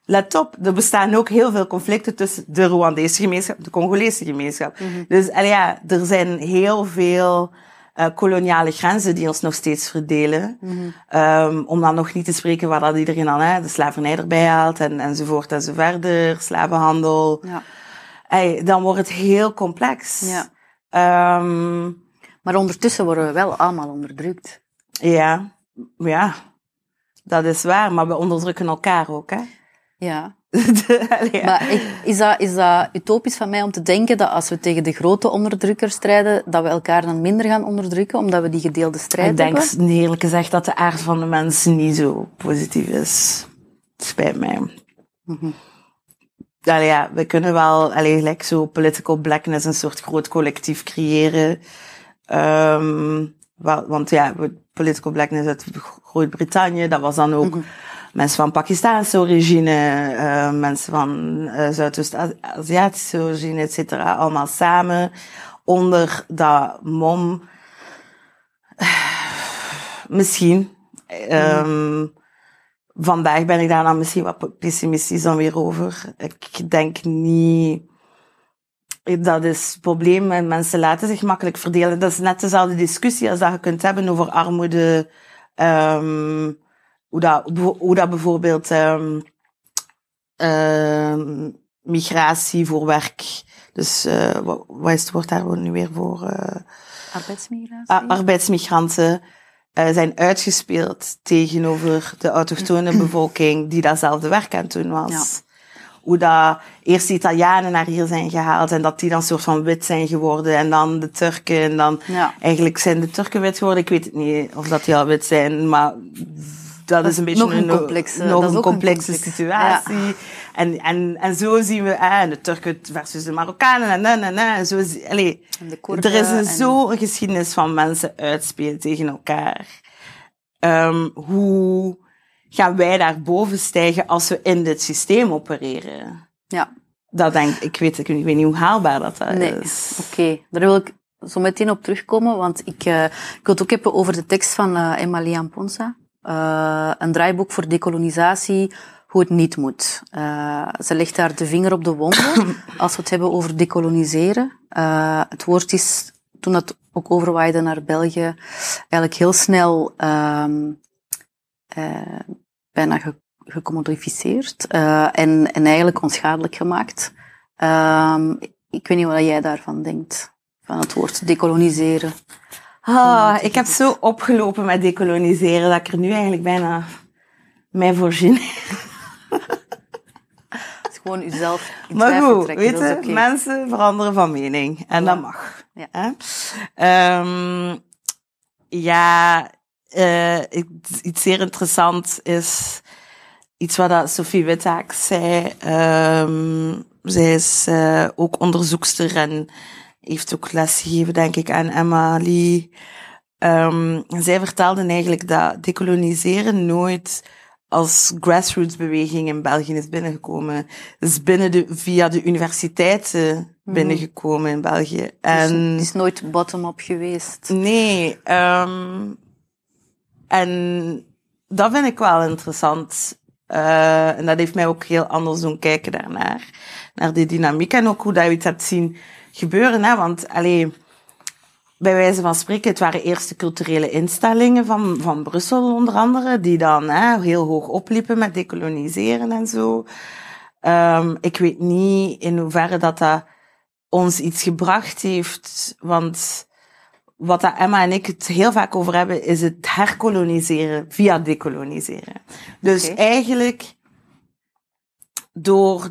Speaker 3: Let op, er bestaan ook heel veel conflicten tussen de Rwandese gemeenschap en de Congolese gemeenschap. Dus allee, ja, er zijn heel veel eh, koloniale grenzen die ons nog steeds verdelen. Ehm, om dan nog niet te spreken waar dat iedereen dan hè, de slavernij erbij haalt en, enzovoort en zo verder, slavenhandel.
Speaker 2: Ja.
Speaker 3: Ey, dan wordt het heel complex.
Speaker 2: Ja.
Speaker 3: Ehm,
Speaker 2: Maar ondertussen worden we wel allemaal onderdrukt.
Speaker 3: ja, ja, dat is waar, maar we onderdrukken elkaar ook, hè.
Speaker 2: Ja.
Speaker 3: Ja.
Speaker 2: Maar ik, is, dat, is dat utopisch van mij om te denken dat als we tegen de grote onderdrukkers strijden, dat we elkaar dan minder gaan onderdrukken, omdat we die gedeelde strijd
Speaker 3: Ik denk
Speaker 2: hebben?
Speaker 3: eerlijk gezegd dat de aard van de mensen niet zo positief is. Spijt mij.
Speaker 2: Mhm.
Speaker 3: Allee, ja, we kunnen wel allee, gelijk zo political blackness een soort groot collectief creëren. Ehm, wel, want ja, political blackness uit Groot-Brittannië, dat was dan ook mensen van Pakistaanse origine, eh, mensen van eh, Zuidoost-Aziatische origine, et cetera, allemaal samen onder dat mom Misschien. Ehm, vandaag ben ik daar dan misschien wat pessimistisch dan weer over. Ik denk niet... Dat is het probleem. en Mensen laten zich makkelijk verdelen. Dat is net dezelfde discussie als dat je kunt hebben over armoede. ehm, hoe, dat, hoe dat bijvoorbeeld ehm, ehm, migratie voor werk. Dus eh, wat, wat is het woord daar nu weer voor? eh,
Speaker 2: Arbeidsmigratie?
Speaker 3: a- arbeidsmigranten eh, zijn uitgespeeld tegenover de autochtone bevolking die datzelfde werk aan het doen was. hoe dat eerst de Italianen naar hier zijn gehaald en dat die dan soort van wit zijn geworden en dan de Turken en dan
Speaker 2: Ja.
Speaker 3: eigenlijk zijn de Turken wit geworden. Ik weet het niet of dat die al wit zijn, maar dat, is een beetje
Speaker 2: nog een
Speaker 3: een,
Speaker 2: complexe-
Speaker 3: nog
Speaker 2: dat is
Speaker 3: een
Speaker 2: ook een
Speaker 3: complexe
Speaker 2: complex.
Speaker 3: situatie. En, en, en zo zien we eh, de Turken versus de Marokkanen en, en, en, en zo zie, allee,
Speaker 2: En
Speaker 3: er is een,
Speaker 2: en-
Speaker 3: zo een geschiedenis van mensen uitspelen tegen elkaar. Ehm, hoe gaan wij daar boven stijgen als we in dit systeem opereren?
Speaker 2: Ja,
Speaker 3: Dat denk ik, weet, ik weet niet hoe haalbaar dat, dat
Speaker 2: nee.
Speaker 3: is.
Speaker 2: Oké, daar wil ik zo meteen op terugkomen, want ik, eh, ik wil het ook hebben over de tekst van eh Emma Lian Ponsa. Eh, een draaiboek voor dekolonisatie, hoe het niet moet. Eh, ze legt daar de vinger op de wonden als we het hebben over decoloniseren. Eh, het woord is, toen het ook overwaaide naar België, eigenlijk heel snel eh, bijna ge gecommodificeerd en, en eigenlijk onschadelijk gemaakt. Ehm, ik weet niet wat jij daarvan denkt, van het woord decoloniseren.
Speaker 3: Ah, ik heb zo opgelopen met decoloniseren dat ik er nu eigenlijk bijna mij voorzien.
Speaker 2: Het is gewoon jezelf in
Speaker 3: Maar goed,
Speaker 2: trekken,
Speaker 3: weet je, mensen veranderen van mening. En
Speaker 2: Ja.
Speaker 3: dat mag.
Speaker 2: Ja.
Speaker 3: Hè? Ehm, ja, eh, iets- iets zeer interessant is iets wat dat Sophie Wittaak zei. Ehm, zij is eh, ook onderzoekster en heeft ook lesgegeven, denk ik, aan Emma Lee. Ehm, zij vertelde eigenlijk dat decoloniseren nooit als grassroots beweging in België is binnengekomen. Het is binnen de, via de universiteiten binnengekomen in België. En
Speaker 2: het is nooit bottom-up geweest.
Speaker 3: nee, ehm, en dat vind ik wel interessant. Eh, en dat heeft mij ook heel anders doen kijken daarnaar. Naar die dynamiek en ook hoe dat je het hebt zien gebeuren. Hè? Want, allee, bij wijze van spreken, het waren eerst de culturele instellingen van, van Brussel onder andere, die dan hè, heel hoog opliepen met decoloniseren en zo. Ehm, ik weet niet in hoeverre dat dat ons iets gebracht heeft, want wat dat Emma en ik het heel vaak over hebben, is het herkoloniseren via decoloniseren. Dus eigenlijk, door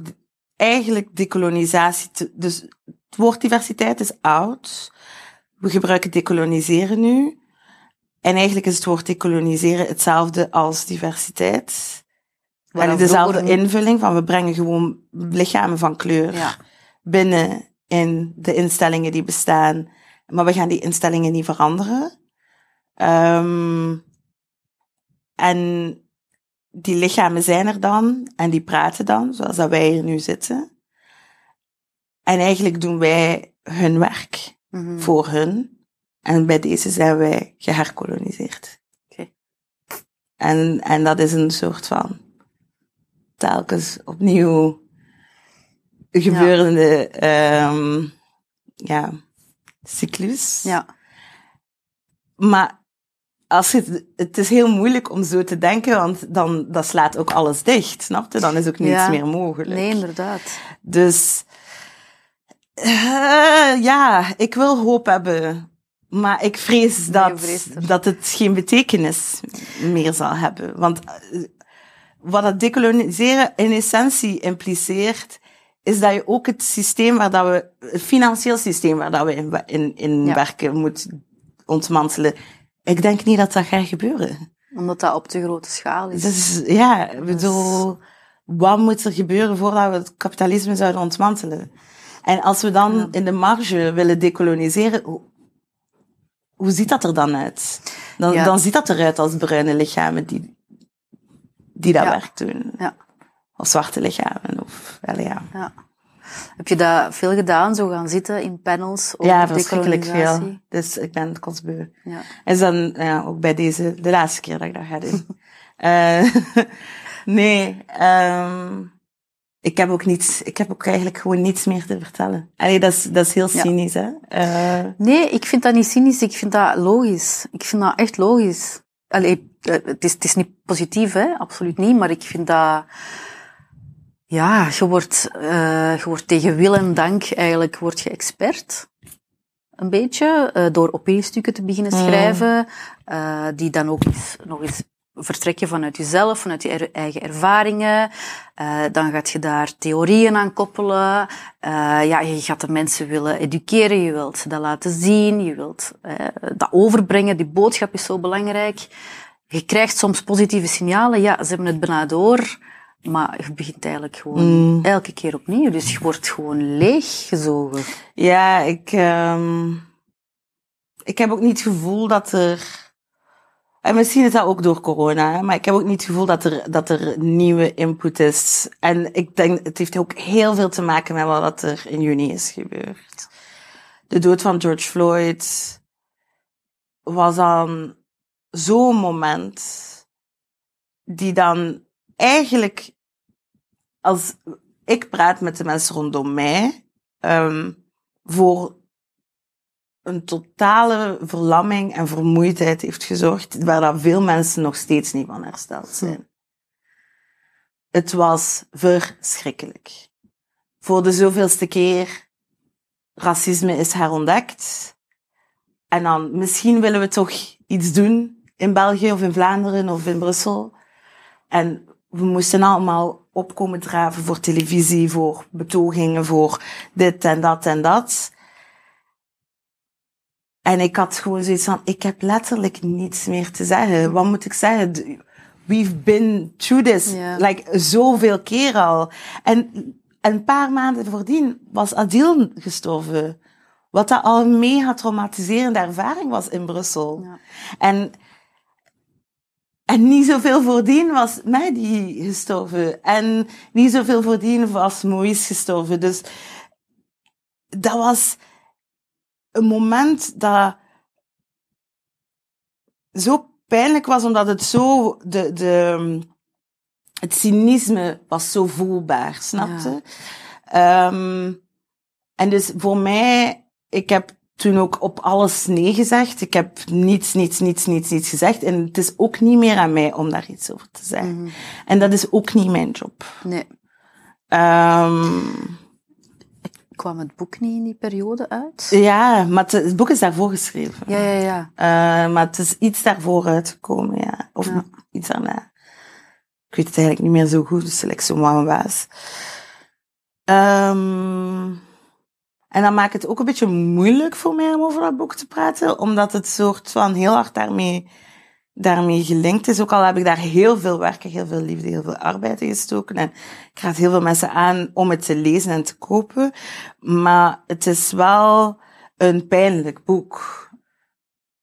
Speaker 3: eigenlijk decolonisatie te, dus het woord diversiteit is oud. We gebruiken decoloniseren nu. En eigenlijk is het woord decoloniseren hetzelfde als diversiteit.
Speaker 2: Waar
Speaker 3: En dezelfde invulling van we brengen gewoon lichamen van kleur
Speaker 2: Ja,
Speaker 3: binnen in de instellingen die bestaan. Maar we gaan die instellingen niet veranderen. Ehm, en die lichamen zijn er dan en die praten dan, zoals dat wij hier nu zitten. En eigenlijk doen wij hun werk
Speaker 2: mhm.
Speaker 3: voor hun. En bij deze zijn wij geherkoloniseerd.
Speaker 2: Oké.
Speaker 3: En, en dat is een soort van telkens opnieuw gebeurende ehm, ja, cyclus.
Speaker 2: ja.
Speaker 3: Maar als het, het is heel moeilijk om zo te denken, want dan dat slaat ook alles dicht, snap je? Dan is ook niets
Speaker 2: Ja.
Speaker 3: meer mogelijk.
Speaker 2: nee, inderdaad.
Speaker 3: Dus eh, ja, ik wil hoop hebben. Maar ik vrees dat, dat het geen betekenis meer zal hebben. Want eh, wat dat decoloniseren in essentie impliceert, is dat je ook het systeem waar dat we, het financieel systeem waar dat we in, in, in
Speaker 2: Ja.
Speaker 3: werken, moet ontmantelen. Ik denk niet dat dat gaat gebeuren.
Speaker 2: Omdat dat op te grote schaal is.
Speaker 3: Dus ja, ik bedoel, wat moet er gebeuren voordat we het kapitalisme zouden ontmantelen? En als we dan
Speaker 2: Ja.
Speaker 3: in de marge willen decoloniseren, hoe, ziet dat er dan uit? Dan,
Speaker 2: Ja.
Speaker 3: dan ziet dat eruit als bruine lichamen die, die dat
Speaker 2: Ja.
Speaker 3: werk doen.
Speaker 2: Ja.
Speaker 3: Of zwarte lichamen. Of, wel, ja.
Speaker 2: Ja. Heb je dat veel gedaan, zo gaan zitten in panels over
Speaker 3: ja, verschrikkelijk veel. Dus ik ben kotsbeu.
Speaker 2: Ja.
Speaker 3: En dan ja, ook bij deze, de laatste keer dat ik dat ga doen. Eh, nee, ehm, ik heb ook niets, ik heb ook eigenlijk gewoon niets meer te vertellen. Allee, dat is, dat is heel
Speaker 2: Ja.
Speaker 3: cynisch, hè. Eh,
Speaker 2: Nee, ik vind dat niet cynisch, ik vind dat logisch. Ik vind dat echt logisch. Allee, eh, het is, het is niet positief, hè? absoluut niet, maar ik vind dat... Ja, je wordt, eh, je wordt tegen wil en dank eigenlijk word je expert. Een beetje, door opiniestukken te beginnen
Speaker 3: Mm.
Speaker 2: schrijven, die dan ook eens, nog eens vertrek je vanuit jezelf, vanuit je er- eigen ervaringen. Uh, dan gaat je daar theorieën aan koppelen. Uh, ja, je gaat de mensen willen educeren, je wilt ze dat laten zien, je wilt uh, dat overbrengen. Die boodschap is zo belangrijk. Je krijgt soms positieve signalen. Ja, ze hebben het bijna door. Maar je begint eigenlijk gewoon
Speaker 3: Mm.
Speaker 2: elke keer opnieuw. Dus je wordt gewoon leeggezogen.
Speaker 3: Ja, ik, um, ik heb ook niet het gevoel dat er. En misschien is dat ook door corona, maar ik heb ook niet het gevoel dat er, dat er nieuwe input is. En ik denk, het heeft ook heel veel te maken met wat er in juni is gebeurd. De dood van George Floyd was dan zo'n moment die dan eigenlijk, als ik praat met de mensen rondom mij, um, voor een totale verlamming en vermoeidheid heeft gezorgd, waar dat veel mensen nog steeds niet van hersteld zijn. Het was verschrikkelijk. Voor de zoveelste keer, racisme is herontdekt. En dan, misschien willen we toch iets doen in België of in Vlaanderen of in Brussel. En we moesten allemaal opkomen draven voor televisie, voor betogingen, voor dit en dat en dat. En ik had gewoon zoiets van, ik heb letterlijk niets meer te zeggen. Wat moet ik zeggen? We've been through this, like, zoveel keer al. En een paar maanden voordien was Adil gestorven. Wat dat al een mega traumatiserende ervaring was in Brussel.
Speaker 2: Ja.
Speaker 3: En, en niet zoveel voordien was Mehdi gestorven. En niet zoveel voordien was Moïse gestorven. Dus dat was een moment dat zo pijnlijk was, omdat het zo, de, de, het cynisme was zo voelbaar, snapte? Ja. Um, en dus voor mij, ik heb toen ook op alles nee gezegd. Ik heb niets, niets, niets, niets, niets gezegd. En het is ook niet meer aan mij om daar iets over te zeggen. Mm -hmm. En dat is ook niet mijn job.
Speaker 2: Nee.
Speaker 3: Um,
Speaker 2: kwam het boek niet in die periode uit?
Speaker 3: Ja, maar het, boek is daarvoor geschreven.
Speaker 2: Ja, ja, ja.
Speaker 3: Uh, maar het is iets daarvoor uitgekomen, ja. Of ja. iets daarna. Ik weet het eigenlijk niet meer zo goed, dus ik zo mijn baas. Um, en dan maakt het ook een beetje moeilijk voor mij om over dat boek te praten, omdat het soort van heel hard daarmee, daarmee gelinkt is. Ook al heb ik daar heel veel werk, heel veel liefde, heel veel arbeid in gestoken. En ik raad heel veel mensen aan om het te lezen en te kopen. Maar het is wel een pijnlijk boek.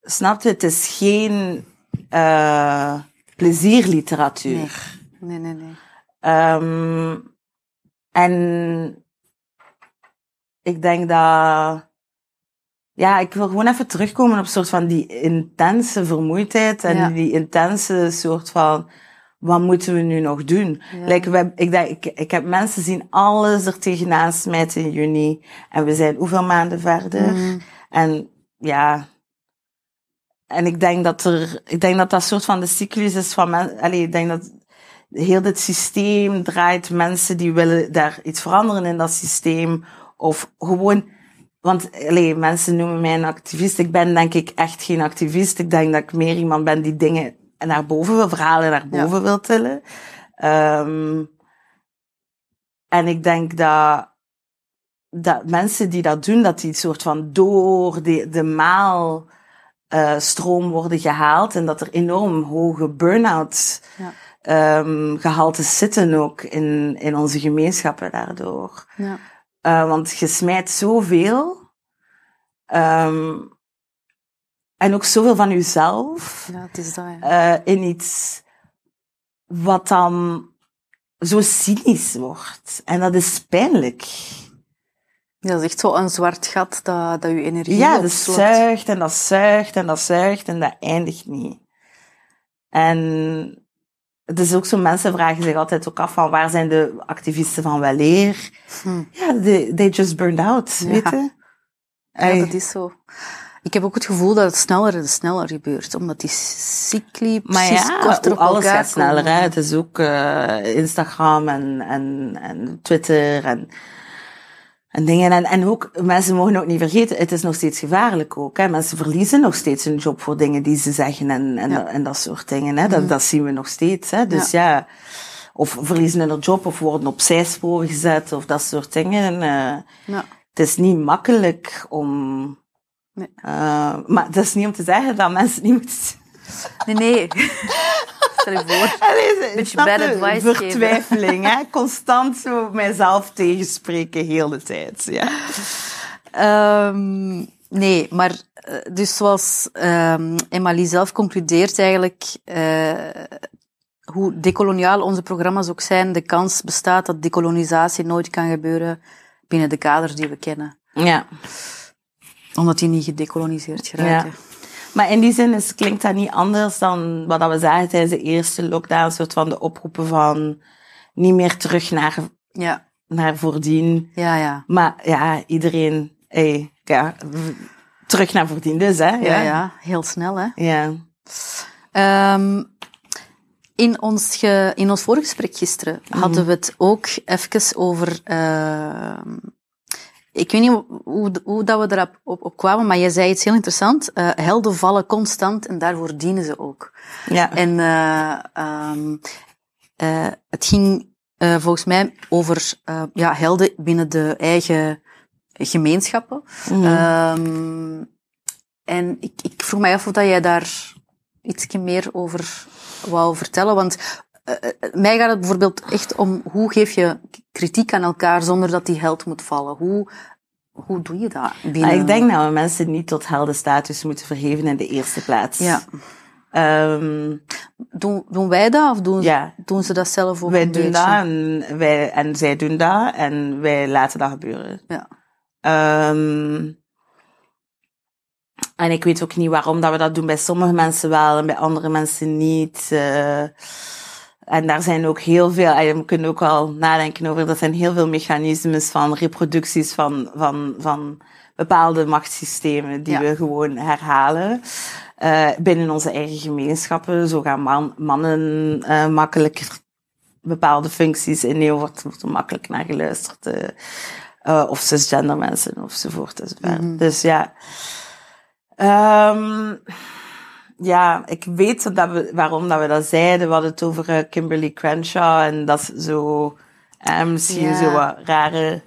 Speaker 3: Snap je? Het is geen uh, plezierliteratuur.
Speaker 2: Nee, nee, nee.
Speaker 3: nee. Um, en ik denk dat. Ja, ik wil gewoon even terugkomen op soort van die intense vermoeidheid en ja. die intense soort van. Wat moeten we nu nog doen? Ja. Like, we, ik, denk, ik, ik heb mensen zien alles er tegenaan smijten in juni. En we zijn hoeveel maanden verder? Mm. En ja. En ik denk dat er. Ik denk dat dat soort van de cyclus is van mensen. Allee, ik denk dat heel dit systeem draait mensen die willen daar iets veranderen in dat systeem. Of gewoon, want allee, mensen noemen mij een activist. Ik ben denk ik echt geen activist. Ik denk dat ik meer iemand ben die dingen naar boven wil, verhalen naar boven ja. wil tillen. Um, en ik denk dat, dat mensen die dat doen, dat die een soort van door de, de maal uh, stroom worden gehaald. En dat er enorm hoge burn-out ja. um, gehaltes zitten ook in, in onze gemeenschappen daardoor.
Speaker 2: Ja.
Speaker 3: Uh, want je smijt zoveel. Um, en ook zoveel van jezelf.
Speaker 2: Ja, het is dat, ja.
Speaker 3: uh, in iets wat dan zo cynisch wordt. En dat is pijnlijk.
Speaker 2: Dat is echt zo een zwart gat dat, dat je energie
Speaker 3: Ja, dat zuigt en dat zuigt en dat zuigt en dat eindigt niet. En het is ook zo, mensen vragen zich altijd ook af van waar zijn de activisten van weleer?
Speaker 2: Hm.
Speaker 3: Ja, they, they just burned out,
Speaker 2: ja.
Speaker 3: weet je?
Speaker 2: Ja, dat is zo. Ik heb ook het gevoel dat het sneller en sneller gebeurt, omdat die cycli
Speaker 3: maar
Speaker 2: precies
Speaker 3: ja,
Speaker 2: korter op
Speaker 3: alles gaat sneller. Hè? Het is ook uh, Instagram en, en, en Twitter en en dingen. En, en ook, mensen mogen ook niet vergeten, het is nog steeds gevaarlijk ook. Hè. Mensen verliezen nog steeds hun job voor dingen die ze zeggen en, en,
Speaker 2: Ja.
Speaker 3: en dat soort dingen. Hè. Dat,
Speaker 2: Mhm.
Speaker 3: dat zien we nog steeds. Hè. Dus ja. of verliezen hun job of worden op zijspoor gezet of dat soort dingen. En, eh,
Speaker 2: Ja.
Speaker 3: het is niet makkelijk om...
Speaker 2: Nee.
Speaker 3: eh, maar het is niet om te zeggen dat mensen niet moeten...
Speaker 2: Nee, nee. Stel je voor.
Speaker 3: Allee,
Speaker 2: Beetje bad advice.
Speaker 3: Vertwijfeling, hè? Constant zo mijzelf tegenspreken, heel de tijd. Ja.
Speaker 2: Ehm, nee, maar eh, dus zoals ehm Emily zelf concludeert eigenlijk, eh, hoe decoloniaal onze programma's ook zijn, de kans bestaat dat decolonisatie nooit kan gebeuren binnen de kaders die we kennen.
Speaker 3: ja.
Speaker 2: Omdat die niet gedecoloniseerd geraken.
Speaker 3: Ja. Maar in die zin is, klinkt dat niet anders dan wat we zagen tijdens de eerste lockdown, een soort van de oproepen van niet meer terug naar,
Speaker 2: Ja,
Speaker 3: naar voordien.
Speaker 2: ja, ja.
Speaker 3: Maar ja, iedereen, hey, ja, terug naar voordien dus, hè?
Speaker 2: Ja, ja, heel snel, hè.
Speaker 3: Ja.
Speaker 2: Ehm, in, ons ge, in ons vorige gesprek gisteren hadden we het ook even over. ehm, ik weet niet hoe, dat we erop op, op kwamen, maar jij zei iets heel interessant. Eh, helden vallen constant en daarvoor dienen ze ook.
Speaker 3: Ja.
Speaker 2: En eh, het ging volgens mij over ja, helden binnen de eigen gemeenschappen.
Speaker 3: Mhm.
Speaker 2: Ehm, en ik, ik vroeg mij af of dat jij daar iets meer over wou vertellen. Want mij gaat het bijvoorbeeld echt om hoe geef je kritiek aan elkaar zonder dat die held moet vallen. Hoe, hoe doe je dat binnen...
Speaker 3: Maar ik denk dat we mensen niet tot heldenstatus moeten verheven in de eerste plaats.
Speaker 2: Ja.
Speaker 3: Ehm,
Speaker 2: Doen, doen wij dat of doen,
Speaker 3: ja.
Speaker 2: doen ze dat zelf ook
Speaker 3: Wij doen
Speaker 2: beetje?
Speaker 3: dat en, wij, en zij doen dat en wij laten dat gebeuren.
Speaker 2: Ja.
Speaker 3: Ehm, en ik weet ook niet waarom dat we dat doen. Bij sommige mensen wel en bij andere mensen niet. eh. En daar zijn ook heel veel, en we kunnen ook al nadenken over, er zijn heel veel mechanismes van reproducties van, van, van bepaalde machtssystemen die
Speaker 2: Ja.
Speaker 3: we gewoon herhalen. eh, binnen onze eigen gemeenschappen. Zo gaan man, mannen eh, makkelijker bepaalde functies innemen, wordt, wordt er makkelijk naar geluisterd. eh, of cisgender mensen, enzovoort. enzovoort.
Speaker 2: Mhm.
Speaker 3: Dus ja. Ehm, ja, ik weet dat we, waarom dat we dat zeiden. We hadden het over eh, Kimberly Crenshaw en dat ze zo eh, misschien
Speaker 2: Ja.
Speaker 3: zo wat rare,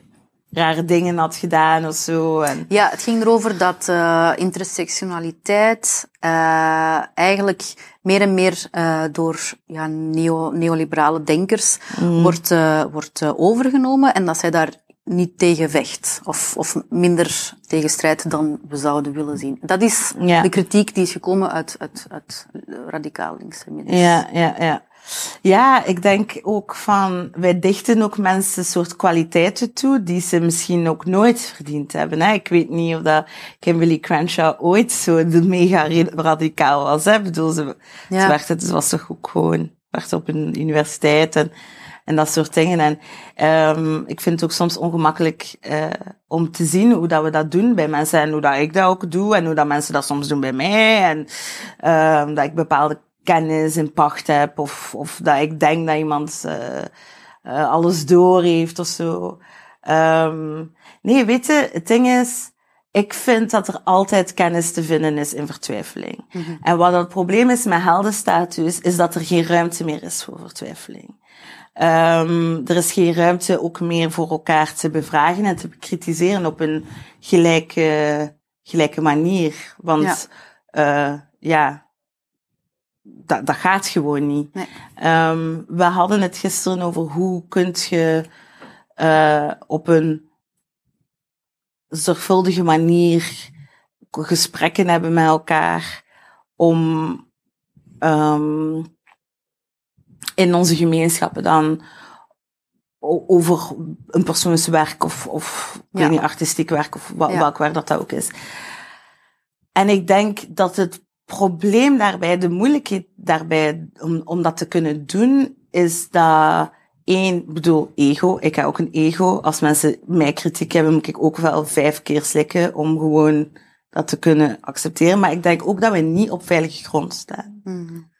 Speaker 3: rare dingen had gedaan of zo. En,
Speaker 2: Ja, het ging erover dat eh intersectionaliteit eh, eigenlijk meer en meer door ja, neo, neoliberale denkers wordt, eh, wordt eh, overgenomen en dat zij daar niet tegen vecht of, of minder tegen strijdt dan we zouden willen zien. Dat is
Speaker 3: Ja.
Speaker 2: de kritiek die is gekomen uit, uit, uit radicaal linkse middels.
Speaker 3: Ja, ja, ja. Ja, ik denk ook van, wij dichten ook mensen een soort kwaliteiten toe die ze misschien ook nooit verdiend hebben. Hè? Ik weet niet of dat Kimberly Crenshaw ooit zo mega radicaal was. Hè? Ik bedoel, ze,
Speaker 2: Ja.
Speaker 3: ze, werd, het was toch ook gewoon, werd op een universiteit en, en dat soort dingen. En um, ik vind het ook soms ongemakkelijk uh, om te zien hoe dat we dat doen bij mensen en hoe dat ik dat ook doe en hoe dat mensen dat soms doen bij mij. En um, dat ik bepaalde kennis in pacht heb of, of dat ik denk dat iemand uh, uh, alles door heeft of zo. Um, nee, weet je, het ding is, ik vind dat er altijd kennis te vinden is in vertwijfeling. Mm-hmm. En wat het probleem is met heldenstatus, is dat er geen ruimte meer is voor vertwijfeling. Um, er is geen ruimte ook meer voor elkaar te bevragen en te bekritiseren op een gelijke, gelijke manier. Want ja, uh, ja dat, dat gaat gewoon niet.
Speaker 2: Nee.
Speaker 3: Um, we hadden het gisteren over hoe kunt je uh, op een zorgvuldige manier gesprekken hebben met elkaar om um, in onze gemeenschappen dan over een persoonswerk of, of
Speaker 2: ja.
Speaker 3: weet niet, artistiek werk of ja. welk werk dat, dat ook is. En ik denk dat het probleem daarbij, de moeilijkheid daarbij om, om dat te kunnen doen, is dat één, bedoel, ego. Ik heb ook een ego. Als mensen mij kritiek hebben, moet ik ook wel vijf keer slikken om gewoon dat te kunnen accepteren. Maar ik denk ook dat we niet op veilige grond staan.
Speaker 2: Mm-hmm.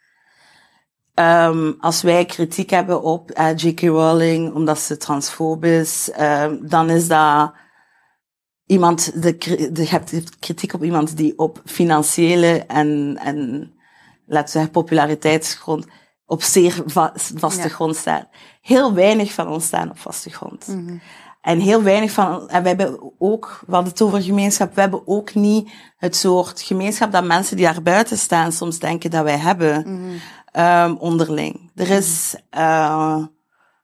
Speaker 3: Um, als wij kritiek hebben op uh, J.K. Rowling omdat ze transfoob is, um, dan is dat iemand, de, de, je hebt kritiek op iemand die op financiële en, en laten we zeggen, populariteitsgrond op zeer va- vaste
Speaker 2: Ja.
Speaker 3: grond staat. Heel weinig van ons staan op vaste grond.
Speaker 2: Mhm.
Speaker 3: En heel weinig van, en we hebben ook, we hadden het over gemeenschap, we hebben ook niet het soort gemeenschap dat mensen die daar buiten staan soms denken dat wij hebben,
Speaker 2: Mhm.
Speaker 3: Ehm, onderling. Er is, eh,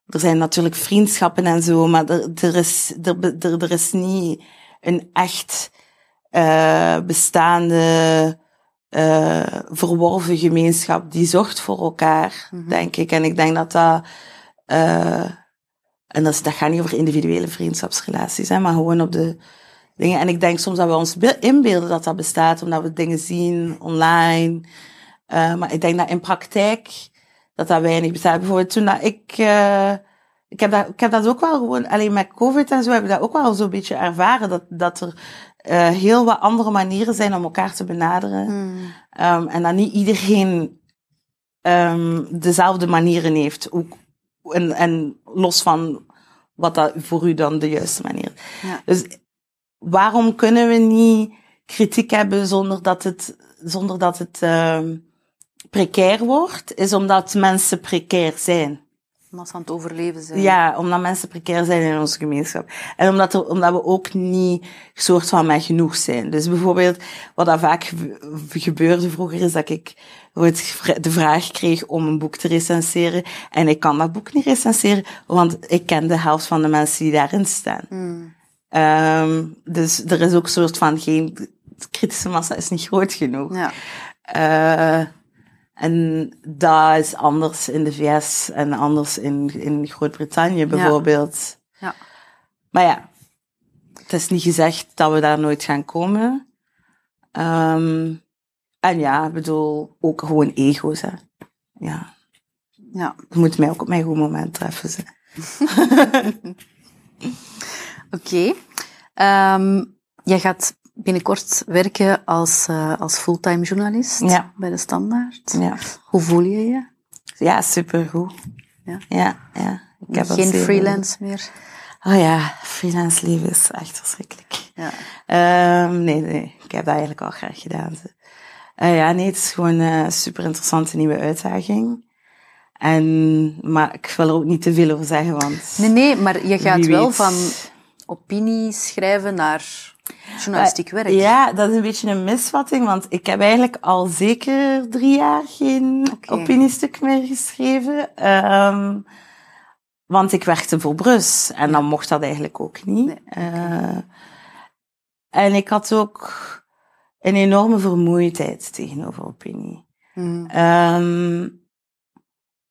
Speaker 3: er zijn natuurlijk vriendschappen en zo, maar er, er, is, er, er, er is niet een echt eh, bestaande, eh, verworven gemeenschap die zorgt voor elkaar,
Speaker 2: Mhm.
Speaker 3: denk ik. En ik denk dat dat, en dat, is, dat gaat niet over individuele vriendschapsrelaties, hè, maar gewoon op de dingen. En ik denk soms dat we ons be- inbeelden dat dat bestaat, omdat we dingen zien online. Eh, maar ik denk dat in praktijk dat dat weinig bestaat. Bijvoorbeeld toen dat ik... eh, ik heb, dat, ik heb dat ook wel gewoon, alleen met COVID en zo, heb ik dat ook wel zo'n beetje ervaren. Dat, dat er eh, heel wat andere manieren zijn om elkaar te benaderen.
Speaker 2: Mhm.
Speaker 3: Ehm, en dat niet iedereen ehm, dezelfde manieren heeft. Ook, en, en los van wat dat voor u dan de juiste manier is.
Speaker 2: Ja.
Speaker 3: Dus waarom kunnen we niet kritiek hebben zonder dat het, zonder dat het ehm, precair wordt? Is omdat mensen precair zijn.
Speaker 2: Omdat ze aan het overleven zijn.
Speaker 3: Ja, omdat mensen precair zijn in onze gemeenschap. En omdat, er, omdat we ook niet soort van met genoeg zijn. Dus bijvoorbeeld, wat dat vaak gebe- gebeurde vroeger, is dat ik de vraag kreeg om een boek te recenseren. En ik kan dat boek niet recenseren, want ik ken de helft van de mensen die daarin staan.
Speaker 2: Mhm.
Speaker 3: Ehm, dus er is ook een soort van geen... De kritische massa is niet groot genoeg.
Speaker 2: Ja.
Speaker 3: Eh, en dat is anders in de VS en anders in, in Groot-Brittannië bijvoorbeeld.
Speaker 2: Ja.
Speaker 3: Maar ja, het is niet gezegd dat we daar nooit gaan komen. Ehm, en ja, ik bedoel, ook gewoon ego's. Hè. Ja,
Speaker 2: ja.
Speaker 3: je moet mij ook op mijn goed moment treffen. Ze.
Speaker 2: Oké. Ehm, jij gaat binnenkort werken als, eh, als fulltime journalist
Speaker 3: Ja.
Speaker 2: bij de Standaard.
Speaker 3: Ja.
Speaker 2: Hoe voel je je?
Speaker 3: ja, supergoed.
Speaker 2: Ja.
Speaker 3: Ja, ja. Ik heb
Speaker 2: Geen freelance meer?
Speaker 3: Oh ja, freelance leven is echt verschrikkelijk.
Speaker 2: Ja.
Speaker 3: Ehm, nee, nee, ik heb dat eigenlijk al graag gedaan. Eh, ja, nee, het is gewoon een super interessante nieuwe uitdaging. En, maar ik wil er ook niet te veel over zeggen, want...
Speaker 2: Nee, nee, maar je gaat wel van opinie schrijven naar journalistiek werk.
Speaker 3: Ja, dat is een beetje een misvatting, want ik heb eigenlijk al zeker drie jaar geen opiniestuk meer geschreven. Ehm, want ik werkte voor Brus en dan mocht dat eigenlijk ook niet.
Speaker 2: Nee.
Speaker 3: Eh, en ik had ook een enorme vermoeidheid tegenover opinie.
Speaker 2: Mhm.
Speaker 3: Ehm,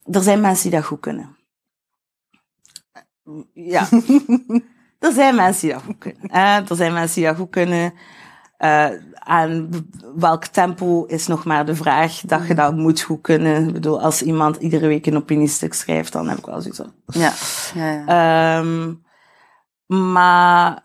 Speaker 3: er zijn mensen die dat goed kunnen. Ja. er zijn mensen die dat goed kunnen. hè. er zijn mensen die dat goed kunnen. Eh, aan welk tempo is nog maar de vraag dat je dat moet goed kunnen. Ik bedoel, als iemand iedere week een opiniestuk schrijft, dan heb ik wel zoiets van...
Speaker 2: Ja. ja, ja.
Speaker 3: Ehm, maar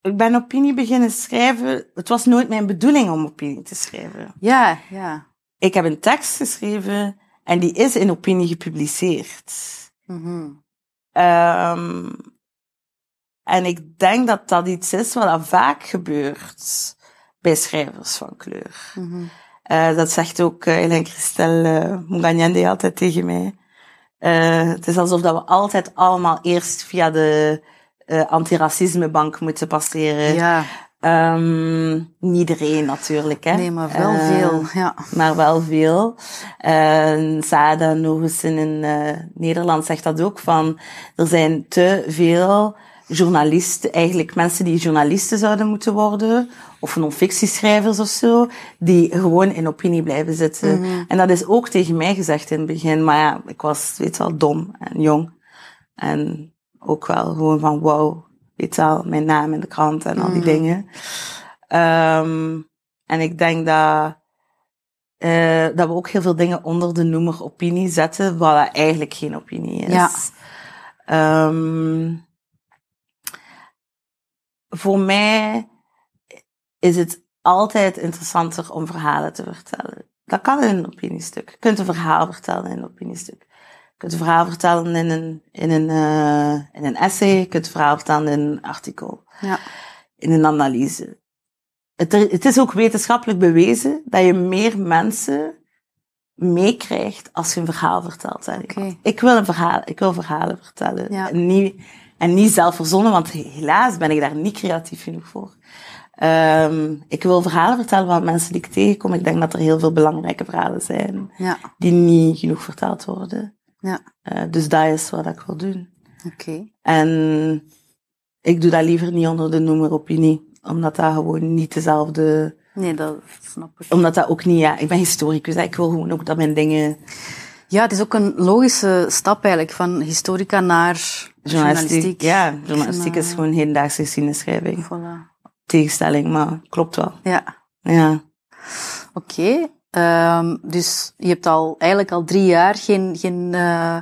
Speaker 3: ik ben opinie beginnen schrijven. Het was nooit mijn bedoeling om opinie te schrijven.
Speaker 2: ja, ja.
Speaker 3: Ik heb een tekst geschreven en die is in opinie gepubliceerd.
Speaker 2: Mhm.
Speaker 3: Ehm, en ik denk dat dat iets is wat vaak gebeurt bij schrijvers van kleur.
Speaker 2: Mhm.
Speaker 3: Eh, dat zegt ook uh, Hélène Christel uh, Munganyende altijd tegen mij. Eh, het is alsof dat we altijd allemaal eerst via de antiracismebank moeten passeren.
Speaker 2: Ja,
Speaker 3: Ehm, niet iedereen natuurlijk, hè.
Speaker 2: nee, maar wel
Speaker 3: Eh,
Speaker 2: veel. Ja.
Speaker 3: maar wel veel. Uh, Sada nog eens in Nederland zegt dat ook van, er zijn te veel journalisten, eigenlijk mensen die journalisten zouden moeten worden, of non-fictieschrijvers of zo, die gewoon in opinie blijven zitten.
Speaker 2: Mhm.
Speaker 3: En dat is ook tegen mij gezegd in het begin, maar ja, ik was, weet wel, dom en jong. En ook wel gewoon van, wow, weet wel, mijn naam in de krant en al die
Speaker 2: Mhm.
Speaker 3: dingen. Um, en ik denk dat, uh, dat we ook heel veel dingen onder de noemer opinie zetten, wat eigenlijk geen opinie is.
Speaker 2: Ja.
Speaker 3: Um, voor mij is het altijd interessanter om verhalen te vertellen. Dat kan in een opiniestuk. Je kunt een verhaal vertellen in een opiniestuk. Je kunt een verhaal vertellen in een, in een, uh, in een essay. Je kunt een verhaal vertellen in een artikel.
Speaker 2: Ja.
Speaker 3: in een analyse. Het, er- het is ook wetenschappelijk bewezen dat je meer mensen meekrijgt als je een verhaal vertelt. aan. Ik wil een verhaal, ik wil verhalen vertellen.
Speaker 2: Ja.
Speaker 3: Niet, en niet zelf verzonnen, want helaas ben ik daar niet creatief genoeg voor. Ehm, ik wil verhalen vertellen van mensen die ik tegenkom. Ik denk dat er heel veel belangrijke verhalen zijn
Speaker 2: Ja,
Speaker 3: die niet genoeg verteld worden.
Speaker 2: ja.
Speaker 3: Eh, dus dat is wat ik wil doen.
Speaker 2: Oké.
Speaker 3: En ik doe dat liever niet onder de noemer opinie, omdat dat gewoon niet dezelfde,
Speaker 2: Nee, dat snap ik.
Speaker 3: omdat dat ook niet, ja, ik ben historicus, hè. ik wil gewoon ook dat mijn dingen
Speaker 2: Ja, het is ook een logische stap eigenlijk, van historica naar
Speaker 3: journalistiek, ja, journalistiek
Speaker 2: En,
Speaker 3: is
Speaker 2: eh,
Speaker 3: gewoon hedendaagse geschiedenisschrijving.
Speaker 2: Voilà.
Speaker 3: Tegenstelling, maar klopt wel.
Speaker 2: Ja,
Speaker 3: Ja.
Speaker 2: oké. Ehm, dus je hebt al eigenlijk al drie jaar geen, geen, eh,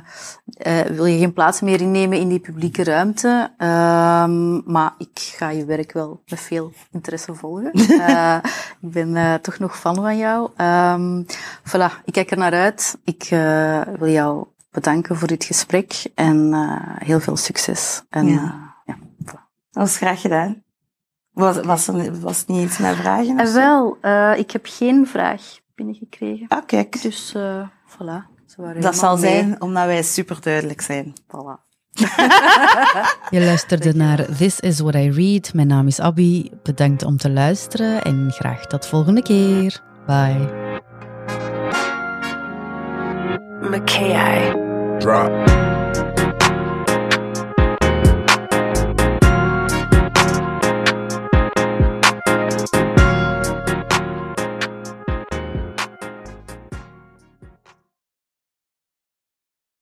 Speaker 2: eh, wil je geen plaats meer innemen in die publieke ruimte. Ehm, maar ik ga je werk wel met veel interesse volgen. Eh, ik ben toch nog fan van jou. Ehm voilà, ik kijk er naar uit. Ik wil jou bedanken voor dit gesprek en heel veel succes. En,
Speaker 3: Ja.
Speaker 2: ja, voilà.
Speaker 3: Dat was graag gedaan. Was, was er was het niet iets met vragen?
Speaker 2: wel, ik heb geen vraag binnengekregen.
Speaker 3: Ah, kijk.
Speaker 2: Dus eh voilà. Ze waren
Speaker 3: Dat zal
Speaker 2: mee.
Speaker 3: zijn omdat wij super duidelijk zijn.
Speaker 2: Voilà.
Speaker 1: Je luisterde naar This is What I Read. Mijn naam is Abby. Bedankt om te luisteren en graag tot volgende keer. Bye.
Speaker 4: McKay.
Speaker 5: Drop.